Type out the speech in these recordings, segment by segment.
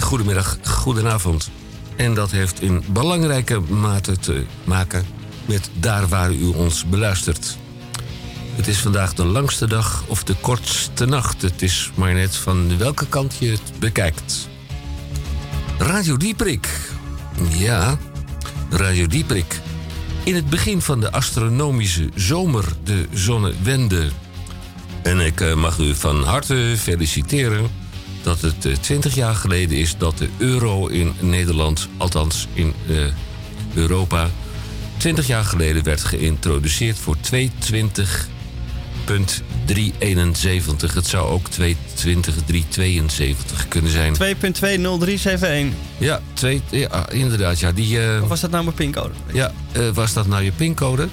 Goedemiddag, goedenavond. En dat heeft in belangrijke mate te maken met daar waar u ons beluistert. Het is vandaag de langste dag of de kortste nacht. Het is maar net van welke kant je het bekijkt. Radio Dieprik. Ja, Radio Dieprik. In het begin van de astronomische zomer de zonnewende. En ik eh, mag u van harte feliciteren dat het 20 jaar geleden is dat de euro in Nederland, althans in uh, Europa, 20 jaar geleden werd geïntroduceerd voor 220 2.371. Het zou ook 2.20.372 kunnen zijn. 2.20371. Ja, twee, ja inderdaad. Ja, die, uh, of was dat nou mijn pincode? Ja, uh, was dat nou je pincode?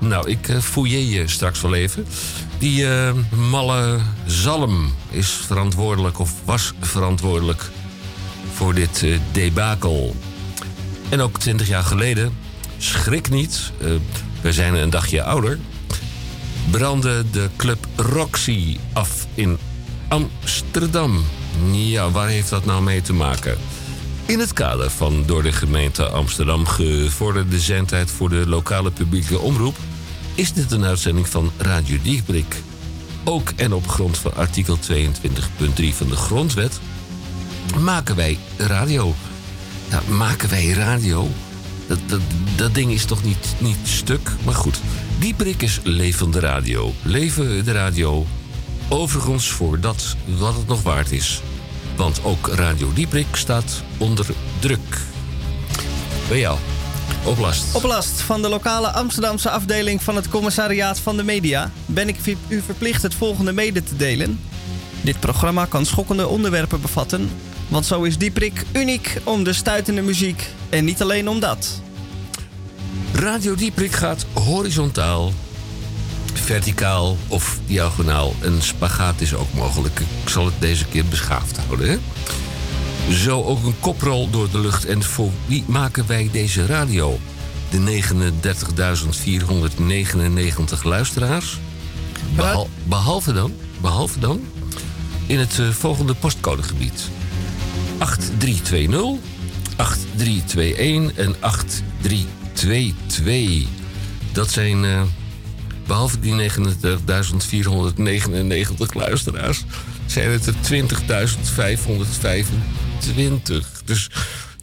Nou, ik uh, fouilleer je straks wel even. Die malle zalm is verantwoordelijk of was verantwoordelijk voor dit debakel. En ook 20 jaar geleden, schrik niet, we zijn een dagje ouder brandde de club Roxy af in Amsterdam. Ja, waar heeft dat nou mee te maken? In het kader van door de gemeente Amsterdam gevorderde zendtijd voor de lokale publieke omroep is dit een uitzending van Radio Dieprik. Ook en op grond van artikel 22.3 van de Grondwet maken wij radio. Ja, maken wij radio? Dat, dat, dat ding is toch niet, niet stuk? Maar goed, Dieprik is levende radio. Leven de radio. Overigens voor dat wat het nog waard is. Want ook Radio Dieprik staat onder druk. Bij jou. Oplast. Oplast van de lokale Amsterdamse afdeling van het Commissariaat van de Media ben ik u verplicht het volgende mede te delen. Dit programma kan schokkende onderwerpen bevatten, want zo is Dieprik uniek om de stuitende muziek en niet alleen om dat. Radio Dieprik gaat horizontaal, verticaal of diagonaal. Een spagaat is ook mogelijk. Ik zal het deze keer beschaafd houden. Hè? Zo ook een koprol door de lucht. En voor wie maken wij deze radio? De 39.499 luisteraars. behalve dan, behalve dan in het uh, volgende postcodegebied. 8320, 8321 en 83 2-2. Dat zijn, uh, behalve die 39.499 luisteraars, zijn het er 20.525. Dus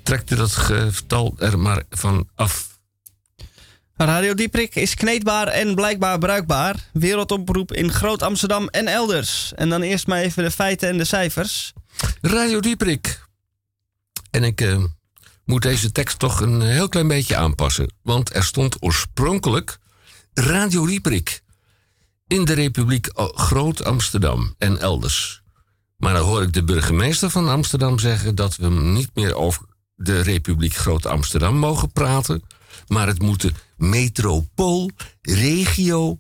trekt er dat getal er maar van af. Radio Dieprik is kneedbaar en blijkbaar bruikbaar. Wereldoproep in Groot Amsterdam en elders. En dan eerst maar even de feiten en de cijfers. Radio Dieprik. En ik uh, moet deze tekst toch een heel klein beetje aanpassen. Want er stond oorspronkelijk Radio Rieprik in de Republiek Groot Amsterdam en elders. Maar dan hoor ik de burgemeester van Amsterdam zeggen dat we niet meer over de Republiek Groot Amsterdam mogen praten, maar het moet de metropool, regio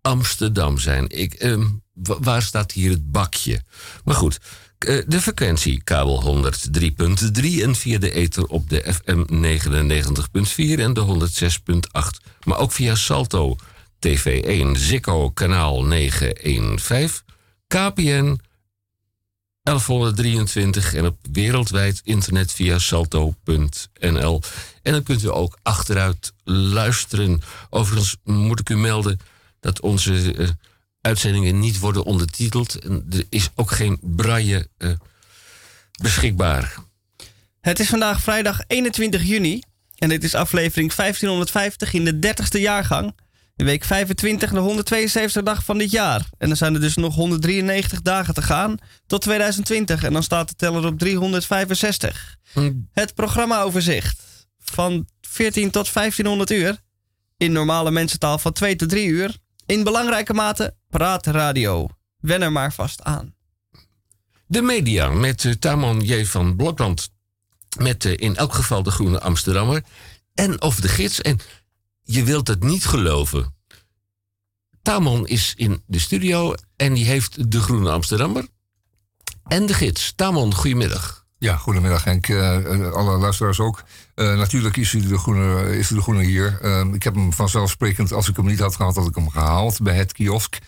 Amsterdam zijn. Ik, eh, waar staat hier het bakje? Maar goed, eh, de frequentie kabel 103.3 en via de ether op de FM 99.4 en de 106.8. Maar ook via Salto TV1, Zikko kanaal 915, KPN 1123 en op wereldwijd internet via salto.nl. En dan kunt u ook achteruit luisteren. Overigens moet ik u melden dat onze uh, uitzendingen niet worden ondertiteld. En er is ook geen braille uh, beschikbaar. Het is vandaag vrijdag 21 juni. En dit is aflevering 1550 in de 30ste jaargang. Week 25, de 172 dag van dit jaar. En dan zijn er dus nog 193 dagen te gaan tot 2020. En dan staat de teller op 365. Hm. Het programmaoverzicht van 14 tot 1500 uur. In normale mensentaal van 2 tot 3 uur. In belangrijke mate praatradio. Wen er maar vast aan. De media met uh, Tamon J. van Blokland. Met uh, in elk geval de Groene Amsterdammer. En of de gids. En je wilt het niet geloven. Tamon is in de studio en die heeft de Groene Amsterdammer. En de gids. Tamon, goedemiddag. Ja, goedemiddag Henk. Uh, alle luisteraars ook. Uh, natuurlijk is u de groene, is de groene hier. Uh, ik heb hem vanzelfsprekend, als ik hem niet had gehad, had ik hem gehaald bij het kiosk.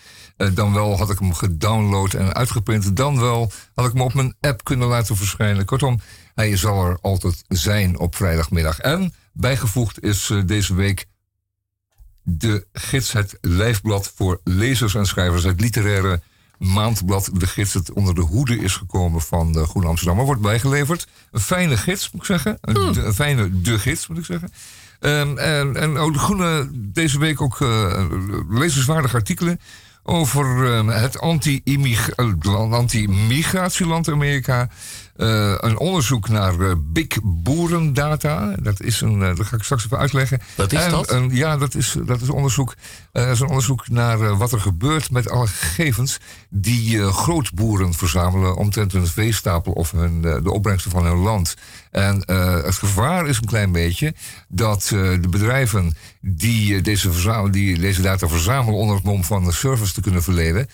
Eh, dan wel had ik hem gedownload en uitgeprint. Dan wel had ik hem op mijn app kunnen laten verschijnen. Kortom, hij zal er altijd zijn op vrijdagmiddag. En bijgevoegd is eh, deze week de gids, het lijfblad voor lezers en schrijvers. Het literaire maandblad De Gids, het onder de hoede is gekomen van de Groene Amsterdammer, wordt bijgeleverd. Een fijne gids, moet ik zeggen. Een, de- een fijne De Gids, moet ik zeggen. Ehm, en en ook de Groene deze week ook eh, lezenswaardige artikelen over ehm, het eh, anti-migratieland Amerika. Eh, een onderzoek naar eh, big boerendata. Dat, is een, eh, dat ga ik straks even uitleggen. Wat is En dat? een- ja, dat is, dat is onderzoek. dat is een onderzoek naar wat er gebeurt met alle gegevens die grootboeren verzamelen omtrent hun veestapel of hun, de opbrengsten van hun land. En het gevaar is een klein beetje dat de bedrijven die, deze die deze data verzamelen onder het mom van de service te kunnen verlenen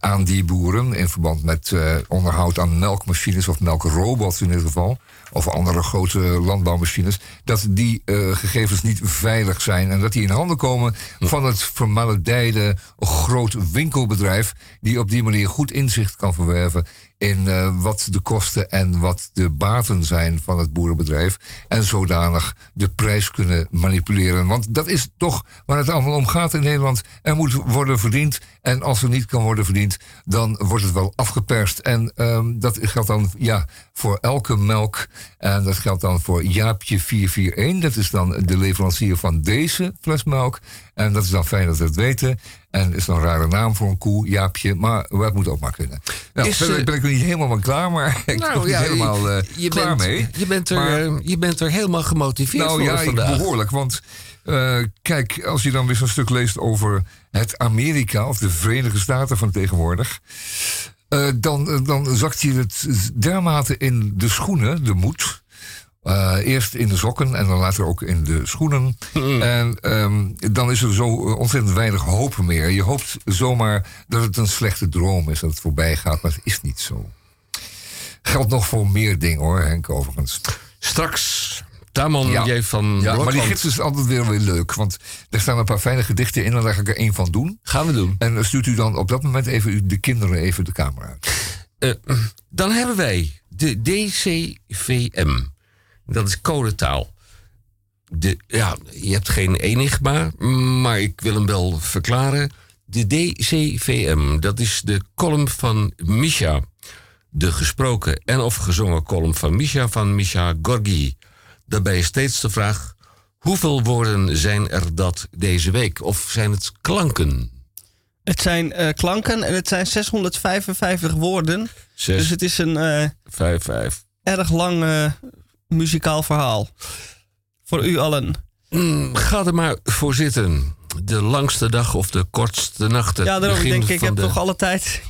aan die boeren in verband met eh, onderhoud aan melkmachines of melkrobots in dit geval, of andere grote landbouwmachines, dat die eh, gegevens niet veilig zijn en dat die in handen komen van het vermaledijde groot winkelbedrijf die op die manier goed inzicht kan verwerven in eh, wat de kosten en wat de baten zijn van het boerenbedrijf. En zodanig de prijs kunnen manipuleren. Want dat is toch waar het allemaal om gaat in Nederland. Er moet worden verdiend. En als er niet kan worden verdiend, dan wordt het wel afgeperst. En ehm, dat geldt dan ja, voor elke melk. En dat geldt dan voor Jaapje 441. Dat is dan de leverancier van deze fles melk. En dat is dan fijn dat we het weten. En is dan een rare naam voor een koe, Jaapje. Maar het moet ook maar kunnen. Nou, Is, verder eh, ben ik er niet helemaal van klaar, maar ik ben nog niet helemaal eh, je, klaar bent, mee. Je bent, er, Maar- eh, je bent er helemaal gemotiveerd nou voor ja, vandaag. behoorlijk. Want kijk, als je dan weer zo'n stuk leest over het Amerika of de Verenigde Staten van tegenwoordig. dan, dan zakt je het dermate in de schoenen, de moed. Eh, eerst in de sokken en dan later ook in de schoenen. En ehm, dan is er zo eh, ontzettend weinig hoop meer. Je hoopt zomaar dat het een slechte droom is, dat het voorbij gaat, maar het is niet zo. Geldt nog voor meer dingen hoor, Henk, overigens. Straks, Tamon Ja. J. van Ja, maar die gids is altijd weer, weer leuk. Want er staan een paar fijne gedichten in en daar ga ik er één van doen. Gaan we doen. En stuurt u dan op dat moment even de kinderen even de kamer uit. Eh, dan hebben wij de DCVM. Dat is codetaal. De, ja, je hebt geen enigma, maar ik wil hem wel verklaren. De DCVM, dat is de column van Misha. De gesproken en of gezongen column van Misha van Misha Gorgi. Daarbij is steeds de vraag: hoeveel woorden zijn er dat deze week? Of zijn het klanken? Het zijn eh, klanken en het zijn 655 woorden. Zes, Dus het is een eh, vijf, vijf. erg lang muzikaal verhaal. Voor u allen. Mm, ga er maar voor zitten. De langste dag of de kortste nacht. Ja, daarom begin denk ik, ik heb toch alle tijd.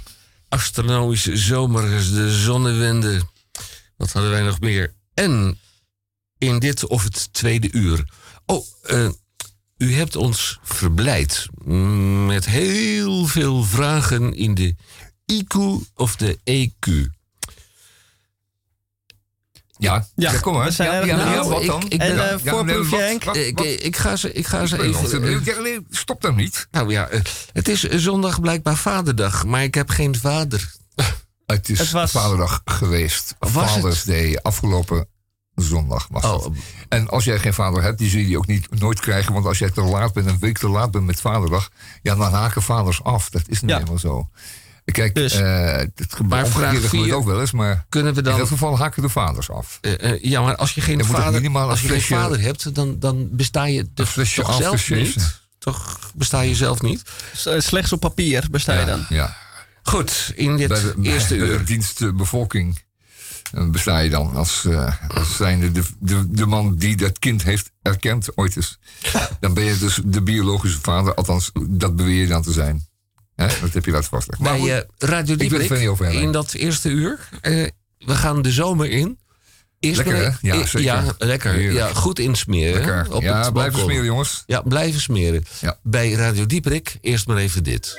astronomische zomer, de zonnewende. Wat hadden wij nog meer? En in dit of het tweede uur. Oh, eh, u hebt ons verblijd met heel veel vragen in de IQ of de EQ. Ja, Ja, kom maar. we zijn ja, wat Ik- dan? ik En eh, voorproefje, Henk? Ik, wat- ik, ga ze, ik ga ze even. Ja, nee, stop dan niet. nou ja, eh, het is zondag blijkbaar vaderdag, maar ik heb geen vader. Het is Het was- Vaderdag geweest. Was het? Father's Day, afgelopen zondag was dat. Oh, En als jij geen vader hebt, die zul je ook niet, nooit krijgen. Want als jij te laat bent, een week te laat bent met Vaderdag... ja, dan haken vaders af. Dat is niet Ja. helemaal zo. Kijk, Dus- eh, het gebeurt, Maar vraag vier- ook wel eens... maar kunnen we in dan dat geval haken de vaders af. Eh, eh, ja, maar als je geen vader, minimaal als je een geen vader hebt, dan, dan besta je toch, toch zelf niet. Toch besta je zelf niet. Slechts op papier besta je dan. Ja. Goed, in dit Bij de, eerste bij de uur. dienst eh, bevolking eh, besta je dan als, eh als zijnde de, de, de man die dat kind heeft erkend ooit eens. Dan ben je dus de biologische vader, althans dat beweer je dan te zijn. Hè? Dat heb je laten vastleggen. Maar Bij eh, Radio Dieprik, er niet over hebben. in dat eerste uur. eh, we gaan de zomer in. Eerst Lekker, hè? Ja, zeker. Ja, lekker. Heerlijk. Ja, goed insmeren. lekker. Op ja, blijven balkon. smeren jongens. Ja, blijven smeren. Ja. Bij Radio Dieprik, eerst maar even dit.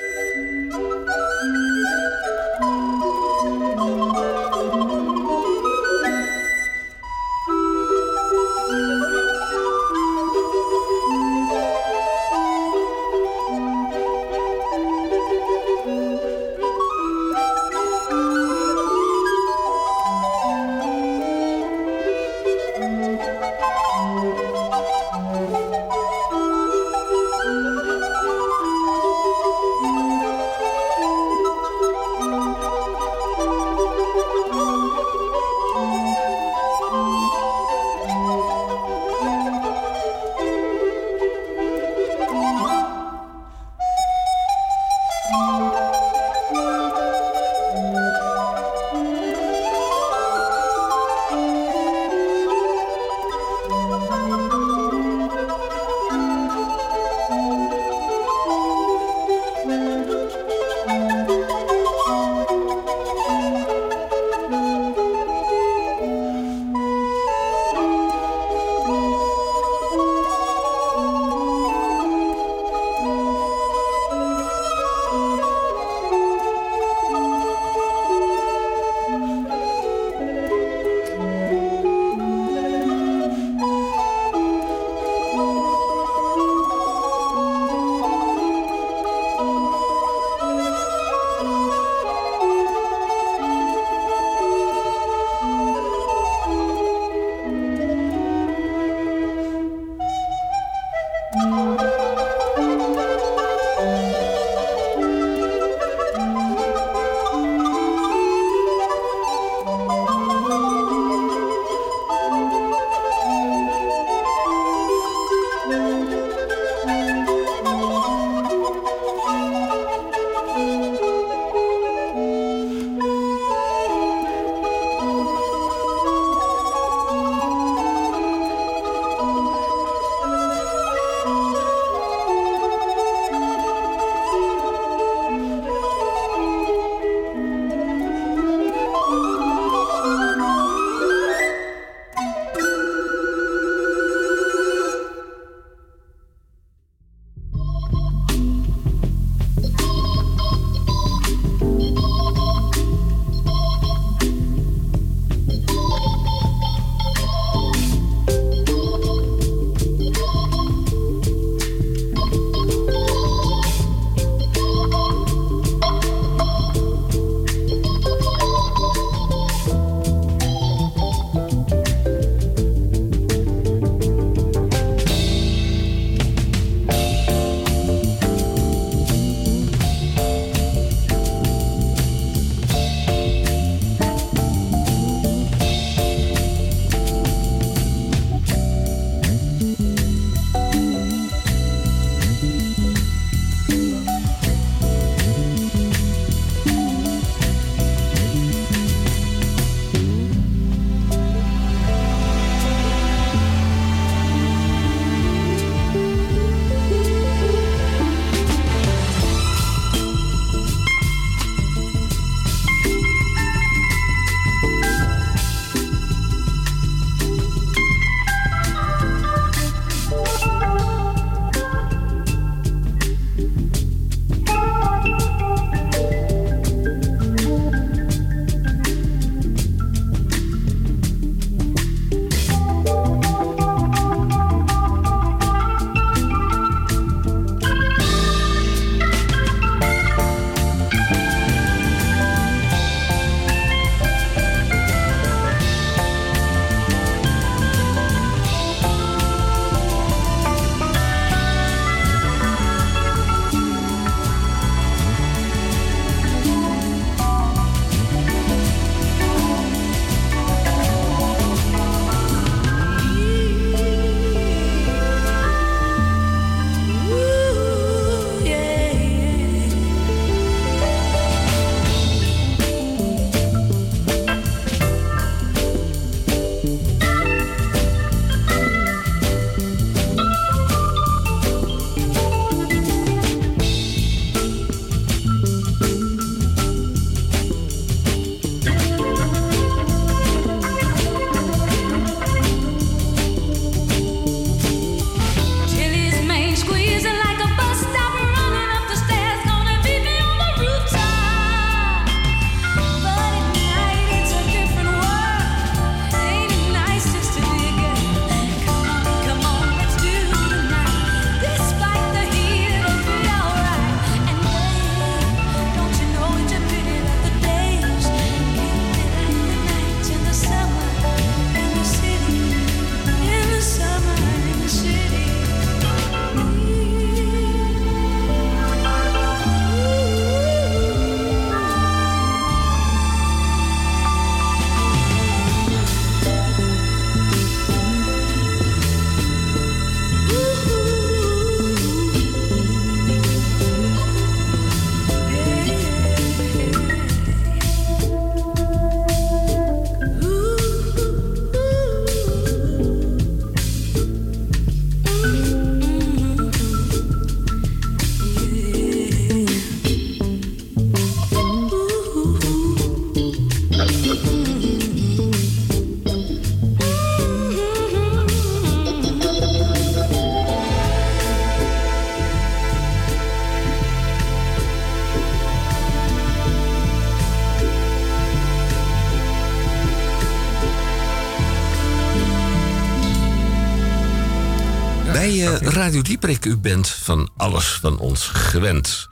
Radio Dieprik, u bent van alles van ons gewend.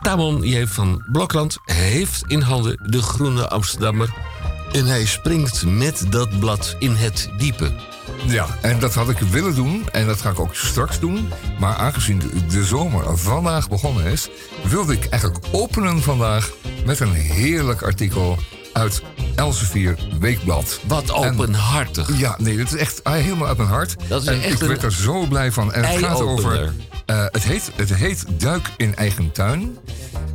Tamon J. van Blokland heeft in handen de Groene Amsterdammer. En hij springt met dat blad in het diepe. Ja, en dat had ik willen doen en dat ga ik ook straks doen. Maar aangezien de zomer vandaag begonnen is, wilde ik eigenlijk openen vandaag met een heerlijk artikel uit Elsevier Weekblad. Wat openhartig. ja, nee, dat is echt ah, helemaal uit mijn hart. Dat is en echt ik werd er zo blij van. En het gaat over. Uh, het, heet, het heet Duik in eigen tuin.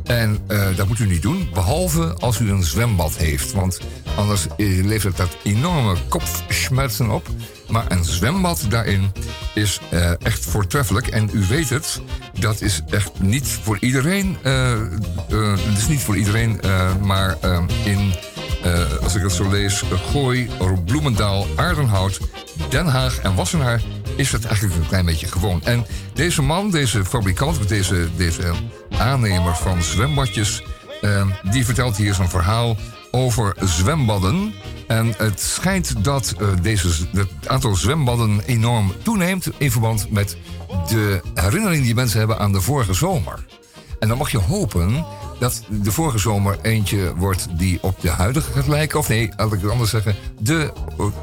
En uh, dat moet u niet doen, behalve als u een zwembad heeft. Want anders levert dat enorme kopschmerzen op. Maar een zwembad daarin is uh, echt voortreffelijk. En u weet het, dat is echt niet voor iedereen. het is niet voor iedereen, maar in uh, als ik het zo lees, Gooi, Bloemendaal, Aardenhout, Den Haag en Wassenaar is het eigenlijk een klein beetje gewoon. En deze man, deze fabrikant, deze, deze aannemer van zwembadjes, uh, die vertelt hier zo'n verhaal over zwembadden. En het schijnt dat uh, deze, het aantal zwembadden enorm toeneemt in verband met de herinnering die mensen hebben aan de vorige zomer. En dan mag je hopen dat de vorige zomer eentje wordt die op de huidige gaat lijken. Of nee, laat ik het anders zeggen. De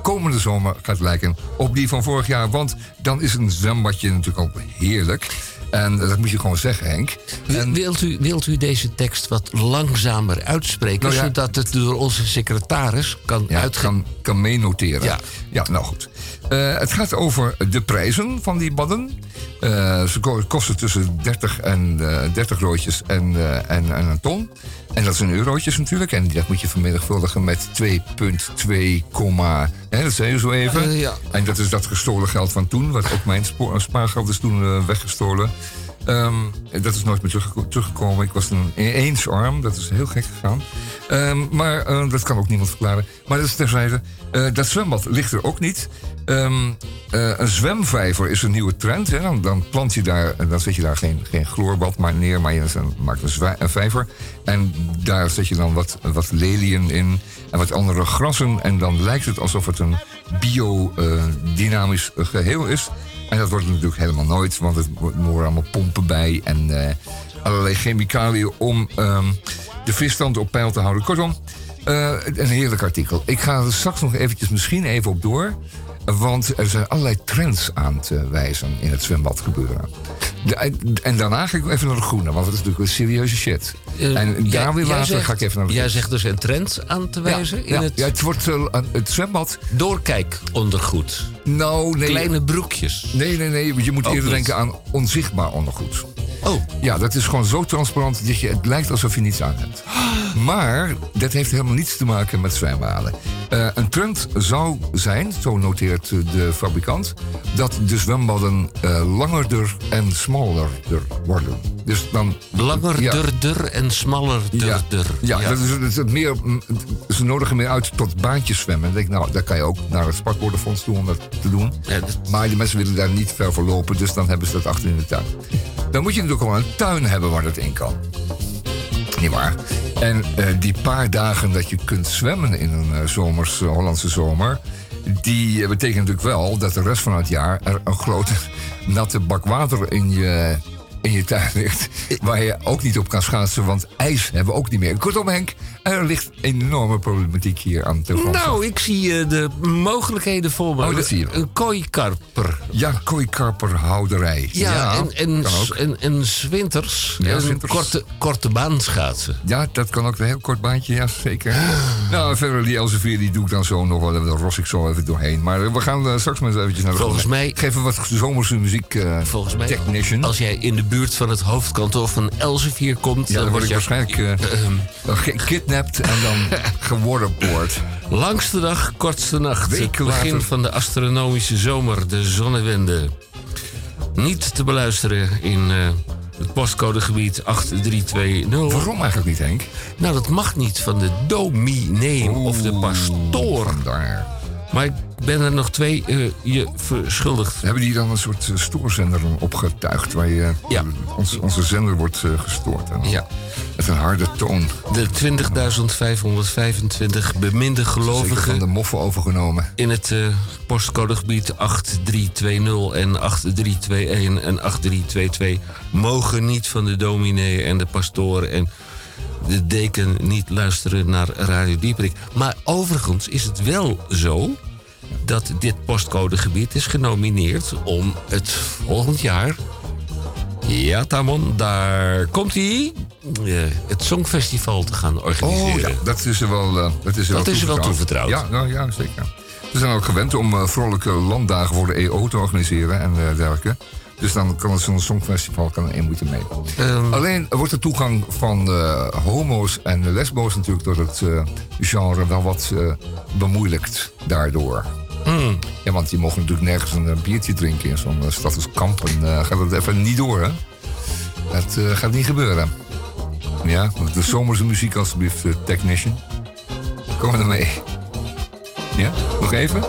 komende zomer gaat lijken op die van vorig jaar. Want dan is een zwembadje natuurlijk al heerlijk. En dat moet je gewoon zeggen, Henk. En... Wilt, u, wilt u deze tekst wat langzamer uitspreken, nou zodat het door onze secretaris kan ja, kan, kan meenoteren? Ja. ja, nou goed. Uh, het gaat over de prijzen van die badden. Uh, ze kosten tussen 30 en uh, eh, 30 roodjes en, en, en, een ton. En dat zijn eurotjes natuurlijk. En dat moet je vermenigvuldigen met 2,2, dat zei je zo even. ja. En dat is dat gestolen geld van toen. Wat ook mijn spaargeld is toen weggestolen. Um, dat is nooit meer teruggekomen. Ik was een eensarm. Dat is heel gek gegaan. Um, maar dat kan ook niemand verklaren. Maar dat is terzijde. Dat zwembad ligt er ook niet. Um, uh, een zwemvijver is een nieuwe trend. Hè? Dan, dan, plant je daar, dan zet je daar geen, geen chloorbad maar neer, maar je maakt een, een, vijver. En daar zet je dan wat, wat leliën in en wat andere grassen. En dan lijkt het alsof het een biodynamisch geheel is. En dat wordt natuurlijk helemaal nooit, want het worden allemaal pompen bij en uh, allerlei chemicaliën om um, de visstand op peil te houden. Kortom, uh, een heerlijk artikel. Ik ga er straks nog eventjes misschien even op door. Want er zijn allerlei trends aan te wijzen in het zwembad gebeuren. en daarna ga ik even naar de groene, want dat is natuurlijk een serieuze shit. Uh, en daar weer later ga ik even naar de Jij zegt dus een trend aan te wijzen? Ja, in ja, het... ja het wordt uh, het zwembad. Doorkijk ondergoed. Nou, nee. Kleine broekjes. Nee, nee, nee. Je moet eerder denken aan onzichtbaar ondergoed. Oh. Ja, dat is gewoon zo transparant dat je, het lijkt alsof je niets aan hebt. Maar dat heeft helemaal niets te maken met zwembaden. Uh, een trend zou zijn, zo noteert de fabrikant, dat de zwembaden uh, langerder en smaller worden. Dus dan, Langer, ja. durder en smaller, durder. Ja, ja, Dat is, dat is meer, ze nodigen meer uit tot baantjes zwemmen. En denk nou, daar kan je ook naar het Sportwoordenfonds toe om dat te doen. Ja, dat... Maar die mensen willen daar niet ver voor lopen, dus dan hebben ze dat achter in de tuin. Dan moet je natuurlijk wel een tuin hebben waar dat in kan. Niet waar? En uh, die paar dagen dat je kunt zwemmen in een uh, zomers, uh, Hollandse zomer... die betekent natuurlijk wel dat de rest van het jaar... er een grote natte bak water in je in je tuin ligt. Waar je ook niet op kan schaatsen, want ijs hebben we ook niet meer. Kortom, Henk, er ligt enorme problematiek hier aan te grond. Nou, ik zie uh, de mogelijkheden voor me. Oh, dat zie je. Een kooikarper. Ja, kooikarperhouderij. Ja, ja en, en, en, en zwinters. Ja, en. Korte, korte baan schaatsen. Ja, dat kan ook een heel kort baantje, ja, zeker. nou, verder die Elsevier, die doe ik dan zo nog wel. Daar ros ik zo even doorheen. Maar we gaan uh, straks maar eens eventjes naar de Volgens mij... Geven wat zomerse muziek uh, Volgens mij, technician. als jij in de buurt van het hoofdkantoor van Elsevier komt... Ja, dan, word je waarschijnlijk uh, gekidnapt en dan gewordenpoord. Langste dag, kortste nacht. het begin van de astronomische zomer, de zonnewende. Niet te beluisteren in uh, het postcodegebied 8320. Waarom eigenlijk niet, Henk? Nou, dat mag niet van de dominee of de pastoor. Vandaar. Maar ik ben er nog twee uh, je verschuldigd. Hebben die dan een soort uh, stoorzender opgetuigd... waar je, ja. ons, onze zender wordt uh, gestoord? Hè? Ja. Met een harde toon. De 20.525 beminde gelovigen... van de moffen overgenomen. In het postcodegebied 8320 en 8321 en 8322... mogen niet van de dominee en de pastoor... en de deken niet luisteren naar Radio Dieperik. Maar overigens is het wel zo dat dit postcodegebied is genomineerd om het volgend jaar. Ja, Tamon, daar komt hij. het Songfestival te gaan organiseren. Oh ja, dat is er wel, uh, dat is er dat wel, is er wel toevertrouwd. Ja, nou, ja, zeker. We zijn ook gewend om uh, vrolijke landdagen voor de EO te organiseren en uh, dergelijke. Dus dan kan het zo'n songfestival kan één moeten mee. Um, Alleen wordt de toegang van uh, homo's en lesbo's natuurlijk door het uh, genre wel wat uh, bemoeilijkt daardoor. Mm. Ja, want die mogen natuurlijk nergens een biertje drinken in zo'n stad als Kampen. gaat dat even niet door, hè? Dat gaat niet gebeuren. Ja, de zomerse muziek alsjeblieft, technician. Kom er mee. Ja, nog even?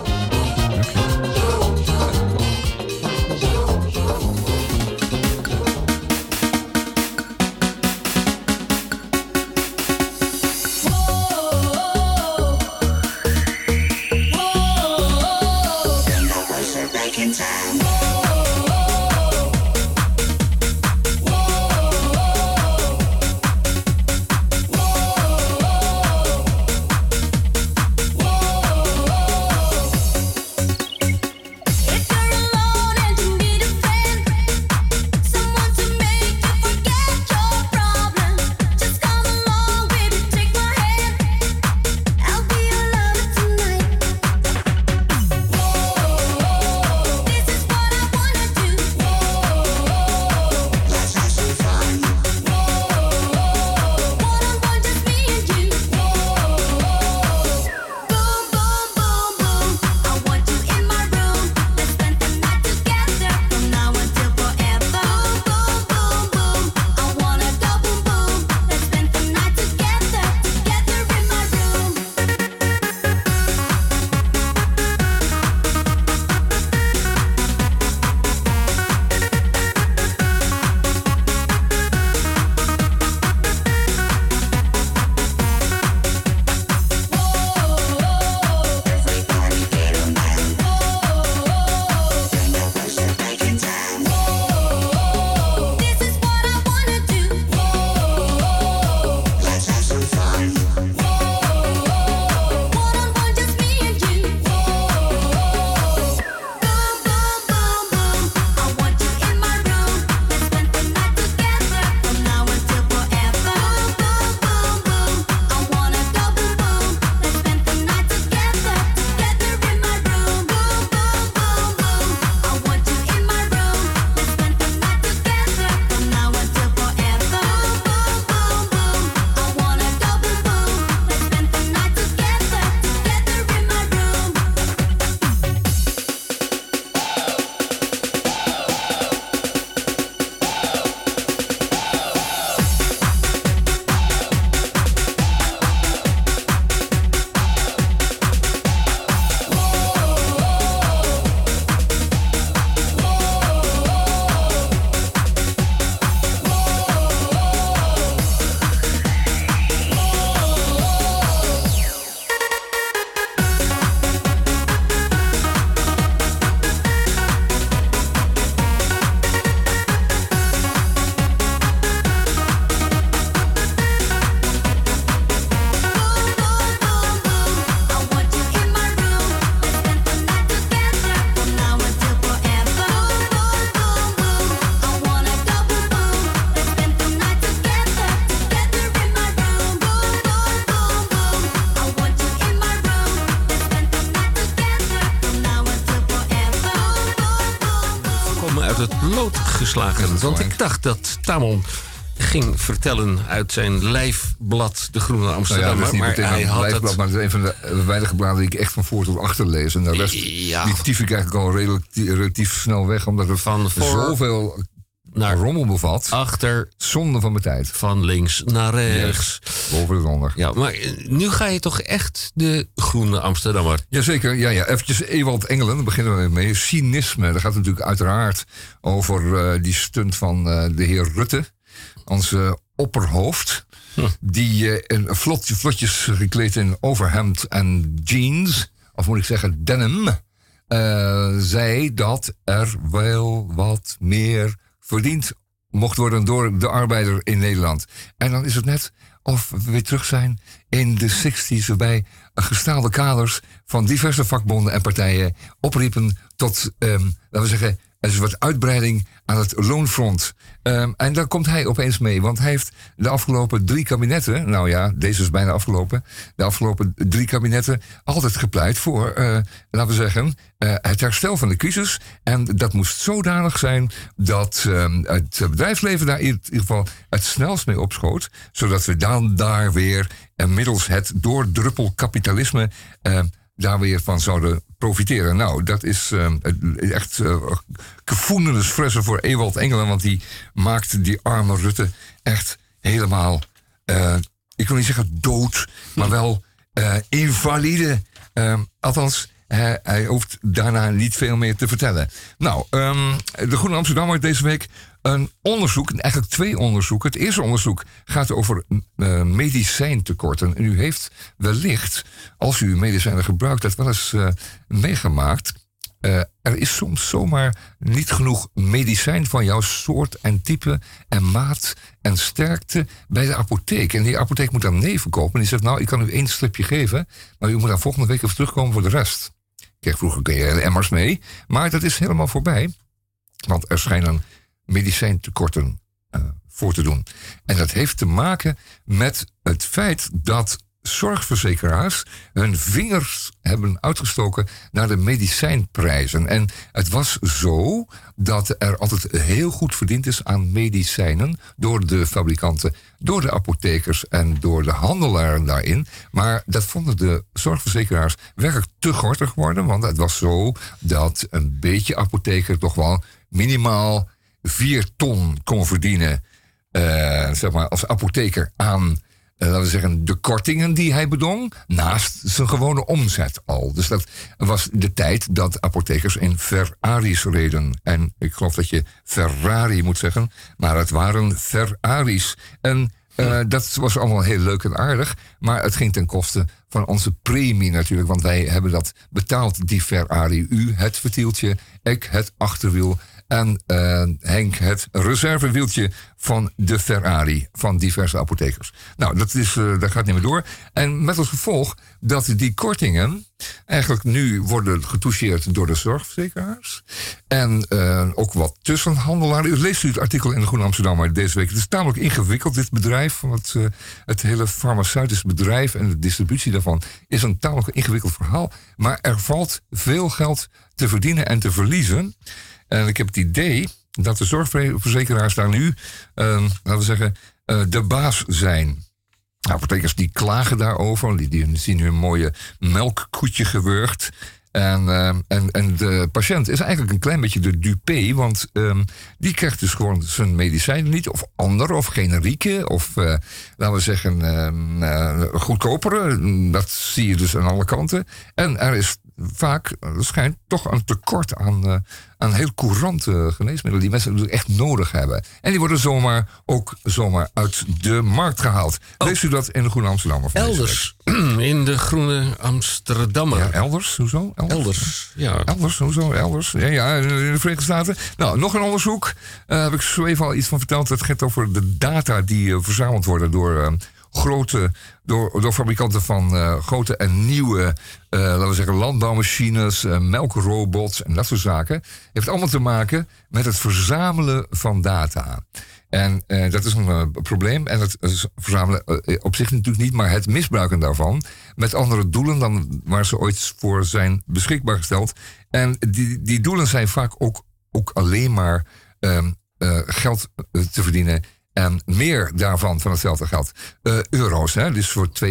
Want ik dacht dat Tamon ging vertellen uit zijn lijfblad De Groene Amsterdammer. Nou ja, maar hij had lijfblad, het... maar het is een van de weinige bladen die ik echt van voor tot achter lees. En de rest Ja. die tief ik eigenlijk al relatief, relatief snel weg, omdat het Van zoveel naar rommel bevat. achter, Zonde van mijn tijd. van links naar rechts. Boven en onder. Ja, maar nu ga je toch echt de Groene Amsterdammer. Jazeker, ja, ja. Eventjes Ewald Engelen, daar beginnen we mee. Cynisme, dat gaat natuurlijk uiteraard over eh, die stunt van eh, de heer Rutte. Onze opperhoofd. Die uh, een vlot, vlotjes gekleed in overhemd en jeans. Of moet ik zeggen denim. zei dat er wel wat meer verdiend mocht worden door de arbeider in Nederland. En dan is het net of we weer terug zijn in de 60s, waarbij gestaalde kaders van diverse vakbonden en partijen opriepen tot, um, laten we zeggen, er is wat uitbreiding aan het loonfront. Um, en daar komt hij opeens mee, want hij heeft de afgelopen drie kabinetten, nou ja, deze is bijna afgelopen, de afgelopen drie kabinetten altijd gepleit voor, uh, laten we zeggen, uh, het herstel van de crisis. En dat moest zodanig zijn dat um, het bedrijfsleven daar in ieder geval het snelst mee opschoot, zodat we dan daar weer uh, middels het doordruppelkapitalisme daar weer van zouden profiteren. Nou, dat is uh, echt uh, fressen voor Ewald Engelen, want die maakt die arme Rutte echt helemaal, uh, ik wil niet zeggen dood, maar wel invalide. Uh, althans, hij, hij, hoeft daarna niet veel meer te vertellen. Nou, um, de Groene Amsterdammer deze week een onderzoek, eigenlijk twee onderzoeken. Het eerste onderzoek gaat over uh, medicijntekorten. En u heeft wellicht, als u medicijnen gebruikt, dat wel eens uh, meegemaakt. Uh, er is soms zomaar niet genoeg medicijn van jouw soort en type en maat en sterkte bij de apotheek. En die apotheek moet dan nee verkopen. En die zegt, nou, ik kan u één stripje geven, maar u moet dan volgende week even terugkomen voor de rest. Ik kreeg vroeger kun je emmers mee, maar dat is helemaal voorbij. Want er schijnen medicijntekorten uh, voor te doen. En dat heeft te maken met het feit dat zorgverzekeraars hun vingers hebben uitgestoken naar de medicijnprijzen. En het was zo dat er altijd heel goed verdiend is aan medicijnen door de fabrikanten, door de apothekers en door de handelaren daarin. Maar dat vonden de zorgverzekeraars werkelijk te gortig worden, want het was zo dat een beetje apotheker toch wel minimaal 4 ton kon verdienen, uh, zeg maar, als apotheker aan, uh, laten we zeggen, de kortingen die hij bedong, naast zijn gewone omzet al. Dus dat was de tijd dat apothekers in Ferraris reden. En ik geloof dat je Ferrari moet zeggen, maar het waren Ferraris. En uh, dat was allemaal heel leuk en aardig. Maar het ging ten koste van onze premie natuurlijk. Want wij hebben dat betaald, die Ferrari. U het vertieltje, ik het achterwiel. En uh, Henk het reservewieltje van de Ferrari van diverse apothekers. Nou, dat, is, uh, dat gaat niet meer door. En met als gevolg dat die kortingen eigenlijk nu worden getoucheerd door de zorgverzekeraars. En uh, ook wat tussenhandelaren. U leest u het artikel in de Groene Amsterdam deze week. Het is tamelijk ingewikkeld, dit bedrijf. Van het, hele farmaceutische bedrijf en de distributie daarvan is een tamelijk ingewikkeld verhaal. Maar er valt veel geld te verdienen en te verliezen. En ik heb het idee dat de zorgverzekeraars daar nu, uh, laten we zeggen, uh, de baas zijn. Apothekers die klagen daarover, die, die zien hun mooie melkkoetje gewurgd. En, uh, en, en de patiënt is eigenlijk een klein beetje de dupé, want um, die krijgt dus gewoon zijn medicijnen niet, of andere, of generieke, of laten we zeggen uh, goedkopere. Dat zie je dus aan alle kanten. En er is vaak, er schijnt toch een tekort aan, uh, aan heel courante geneesmiddelen die mensen echt nodig hebben. En die worden zomaar ook zomaar uit de markt gehaald. Oh. Leest u dat in de Groene Amsterdammer? Elders. In de Groene Amsterdammer. Ja, elders, hoezo? Elders, elders ja. Elders, hoezo? Elders. Ja, ja, in de Verenigde Staten. Nou, nog een onderzoek. Uh, heb ik zo even al iets van verteld. Het gaat over de data die uh, verzameld worden door uh, grote, door, door fabrikanten van uh, grote en nieuwe, uh, laten we zeggen, landbouwmachines, uh, melkrobots en dat soort zaken. Heeft allemaal te maken met het verzamelen van data. En dat is een probleem. En het verzamelen op zich natuurlijk niet, maar het misbruiken daarvan. Met andere doelen dan waar ze ooit voor zijn beschikbaar gesteld. En die, die doelen zijn vaak ook, ook alleen maar um, geld te verdienen en meer daarvan, van hetzelfde geld, uh, euro's. Hè? Dus voor 2,20,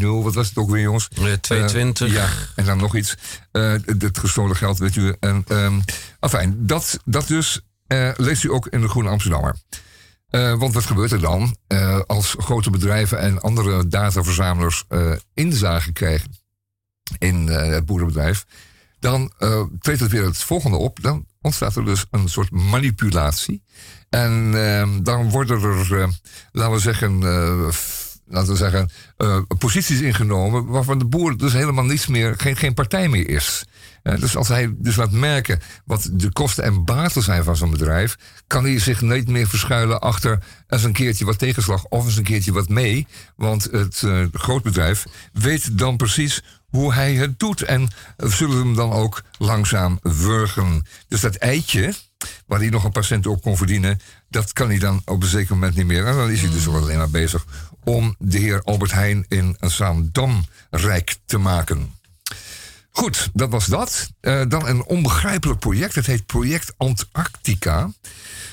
wat was het ook weer, jongens? 2,20. Uh, ja, en dan nog iets. Uh, het gestolen geld, weet u. En, um, enfin, dat, dat dus leest u ook in de Groene Amsterdammer. Want wat gebeurt er dan als grote bedrijven en andere dataverzamelaars inzage krijgen in het boerenbedrijf? Dan treedt het weer het volgende op. Dan ontstaat er dus een soort manipulatie. En ehm, dan worden er, laten we zeggen, laten we zeggen, posities ingenomen waarvan de boer dus helemaal niets meer, geen, geen partij meer is. Dus als hij dus laat merken wat de kosten en baten zijn van zo'n bedrijf, kan hij zich niet meer verschuilen achter eens een keertje wat tegenslag of eens een keertje wat mee. Want het grootbedrijf weet dan precies hoe hij het doet en zullen hem dan ook langzaam wurgen. Dus dat eitje, waar hij nog een paar centen op kon verdienen, dat kan hij dan op een zeker moment niet meer. En dan is hij dus wel alleen maar bezig om de heer Albert Heijn in Zaandam rijk te maken. Goed, dat was dat. Uh, dan een onbegrijpelijk project. Het heet Project Antarctica.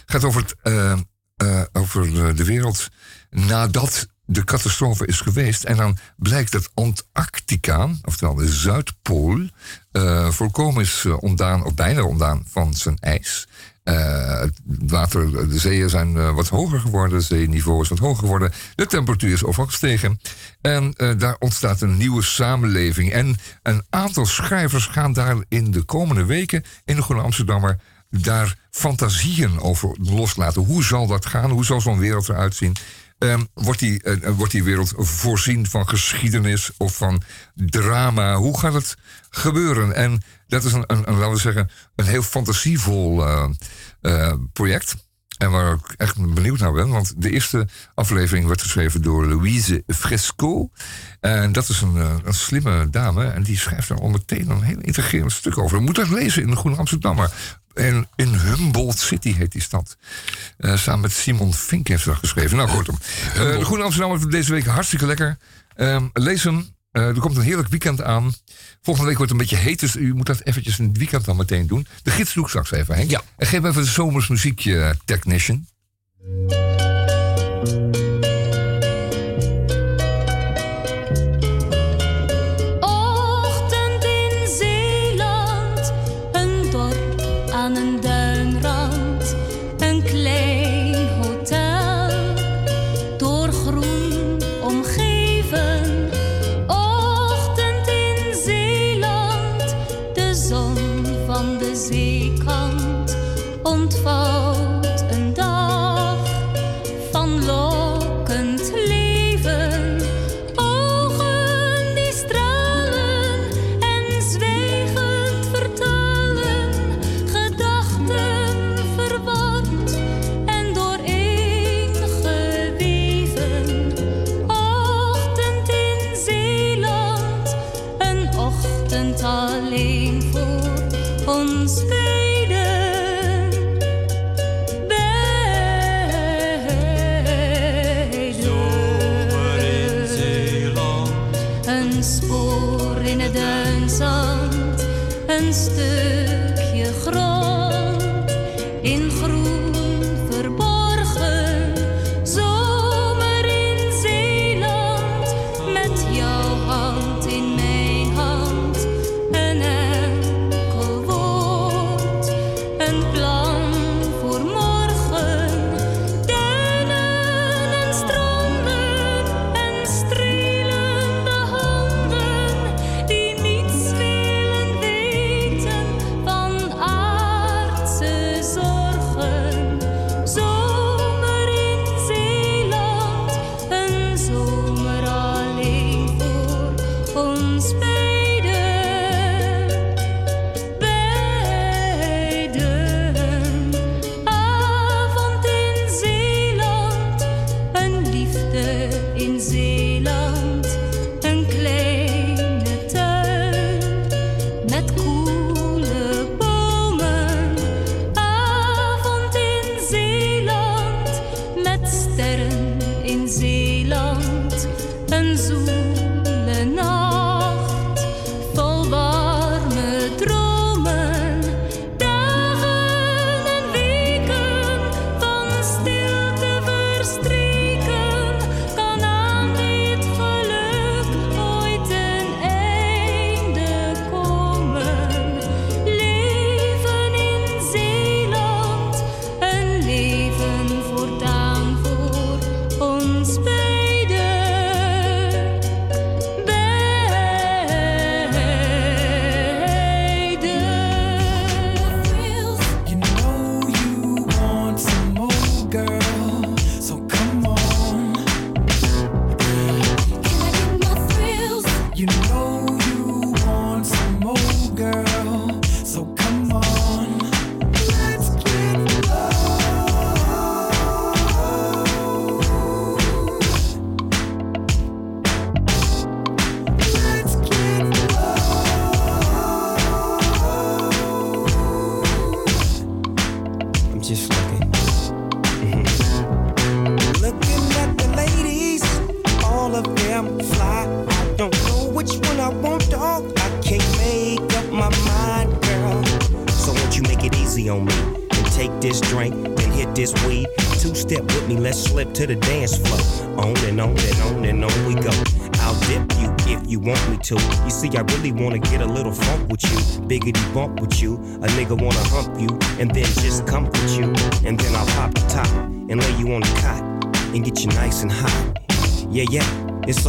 Gaat over, het, uh, uh, over de wereld nadat de catastrofe is geweest. En dan blijkt dat Antarctica, oftewel de Zuidpool, volkomen is ontdaan, of bijna ontdaan van zijn ijs. Uh, het water, de zeeën zijn uh, wat hoger geworden, het zeeniveau is wat hoger geworden, de temperatuur is overal gestegen. En uh, daar ontstaat een nieuwe samenleving. En een aantal schrijvers gaan daar in de komende weken in de Groene Amsterdammer daar fantasieën over loslaten. Hoe zal dat gaan? Hoe zal zo'n wereld eruit zien? Um, wordt, die, uh, wordt die wereld voorzien van geschiedenis of van drama? Hoe gaat het gebeuren? En dat is een, een, laten we zeggen, een heel fantasievol uh, project. En waar ik echt benieuwd naar ben, want de eerste aflevering werd geschreven door Louise Fresco. En dat is een, een slimme dame en die schrijft er al meteen een heel integrerend stuk over. Je moet dat lezen in de Groene Amsterdammer. En in Humboldt City heet die stad. Uh, samen met Simon Fink heeft ze dat geschreven. Nou, kortom. Uh, de Groene Amsterdammer deze week hartstikke lekker. Uh, lees hem. er komt een heerlijk weekend aan. Volgende week wordt het een beetje heet, dus u moet dat eventjes in het weekend dan meteen doen. De gids doe ik straks even, Henk. Ja. En geef even een zomers muziekje, technician.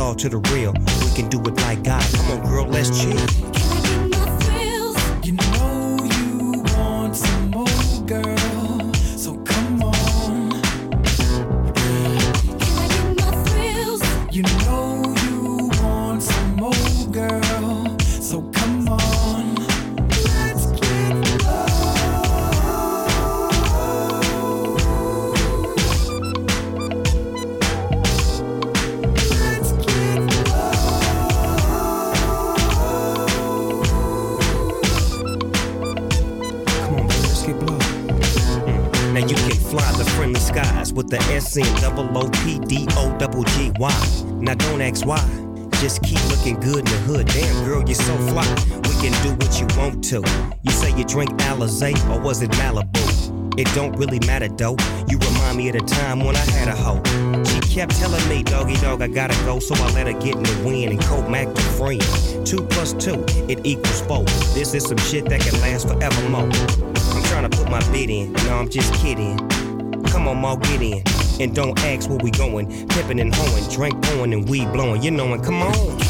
All to the real. Looking good in the hood. Damn, girl, you're so fly. We can do what you want to. You say you drink Alizé or was it Malibu? It don't really matter though. You remind me of the time when I had a hoe. She kept telling me, doggy dog, I gotta go, so I let her get in the wind and Coke Mac to friend. Two plus two, it equals four. This is some shit that can last forevermore. I'm trying to put my bid in, no, I'm just kidding. Come on, Ma, get in. And don't ask where we going. Pippin' and hoeing, drink pouring and weed blowing. You knowin', come on.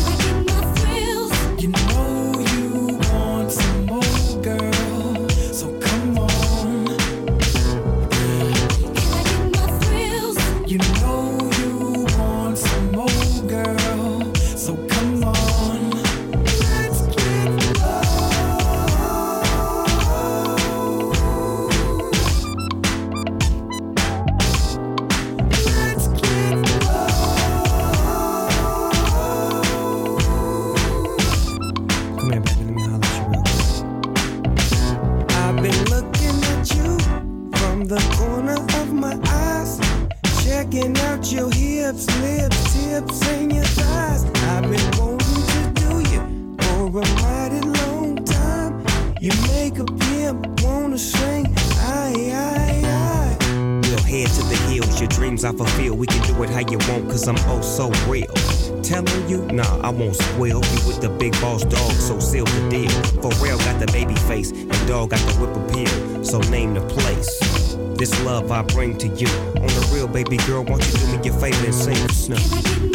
Nah, I won't spoil you with the big boss dog, so seal the deal. For real, got the baby face, and dog got the whip appeal, so name the place. This love I bring to you. On the real, baby girl, won't you do me your favor and sing the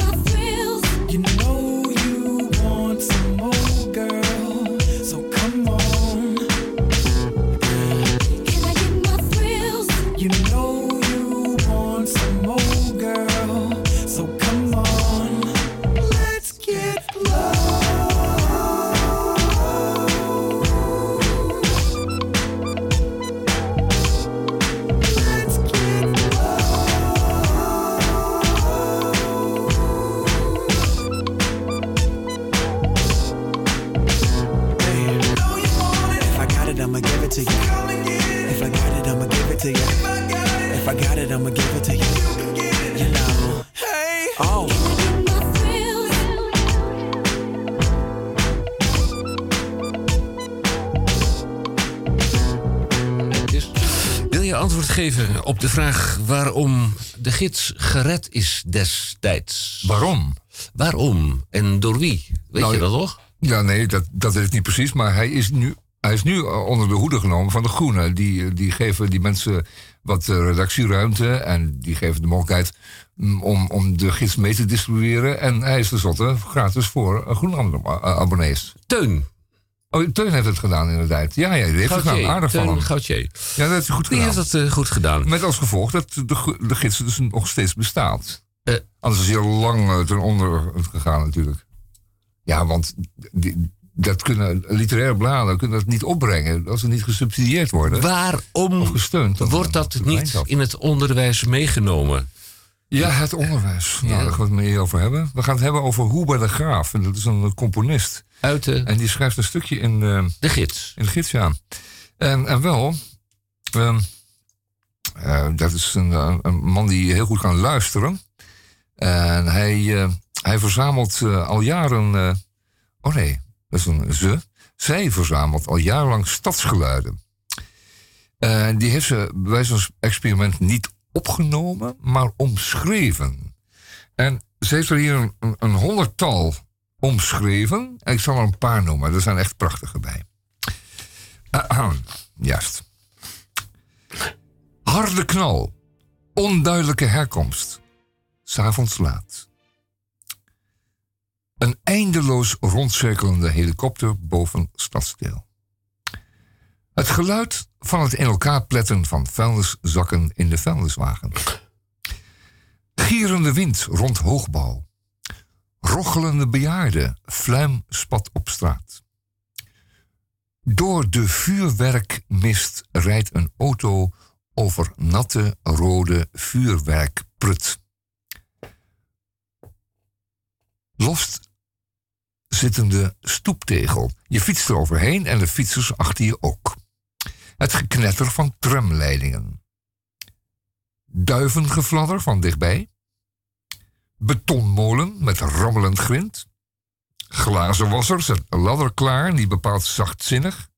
op de vraag waarom de gids gered is destijds? Waarom? Waarom en door wie? Weet Nou, je dat toch? Ja, nee, dat, dat weet ik niet precies. Maar hij is nu, hij is nu eh, onder de hoede genomen van de Groenen. Die, eh, die geven die mensen wat eh, redactieruimte. En die geven de mogelijkheid mm, om, om de gids mee te distribueren. En hij is tenslotte gratis voor Groen-abonnees. Teun. Oh, Teun heeft het gedaan inderdaad. Ja, ja die heeft het gedaan. Aardig van Teun hem. Gauthier. Ja, dat heeft hij goed Die gedaan. heeft dat eh, goed gedaan. Met als gevolg dat de, de gids dus nog steeds bestaat. Eh. Anders is hij al lang eh, ten onder gegaan natuurlijk. Ja, want die, dat kunnen literaire bladen kunnen dat niet opbrengen als ze niet gesubsidieerd worden. Waarom Of gesteund. dan- wordt dat niet in het onderwijs meegenomen? Ja, het onderwijs. Nou, daar gaan we het mee over hebben. We gaan het hebben over Huber de Graaf. En dat is een componist. Uit de, En die schrijft een stukje in, eh, de gids. in de gids, ja. En, en wel, ehm, eh, dat is een, eh, een man die heel goed kan luisteren. En hij, eh, hij verzamelt eh, al jaren eh, Oh nee, dat is een ze. Zij verzamelt al jarenlang stadsgeluiden. En die heeft ze bij van experiment niet opgenomen, maar omschreven. En ze heeft er hier een, een, een honderdtal omschreven. En ik zal er een paar noemen, er zijn echt prachtige bij. Ahem, juist. Harde knal. Onduidelijke herkomst. S'avonds laat. Een eindeloos rondcirkelende helikopter boven stadsdeel. Het geluid van het in elkaar pletten van vuilniszakken in de vuilniswagen. Gierende wind rond hoogbouw. Rochelende bejaarden, fluim spat op straat. Door de vuurwerkmist rijdt een auto over natte rode vuurwerkprut. Lost zittende stoeptegel. Je fietst er overheen en de fietsers achter je ook. Het geknetter van tramleidingen. Duivengefladder van dichtbij. Betonmolen met rammelend grind. Glazenwasser zet een ladder klaar, die bepaalt zachtzinnig.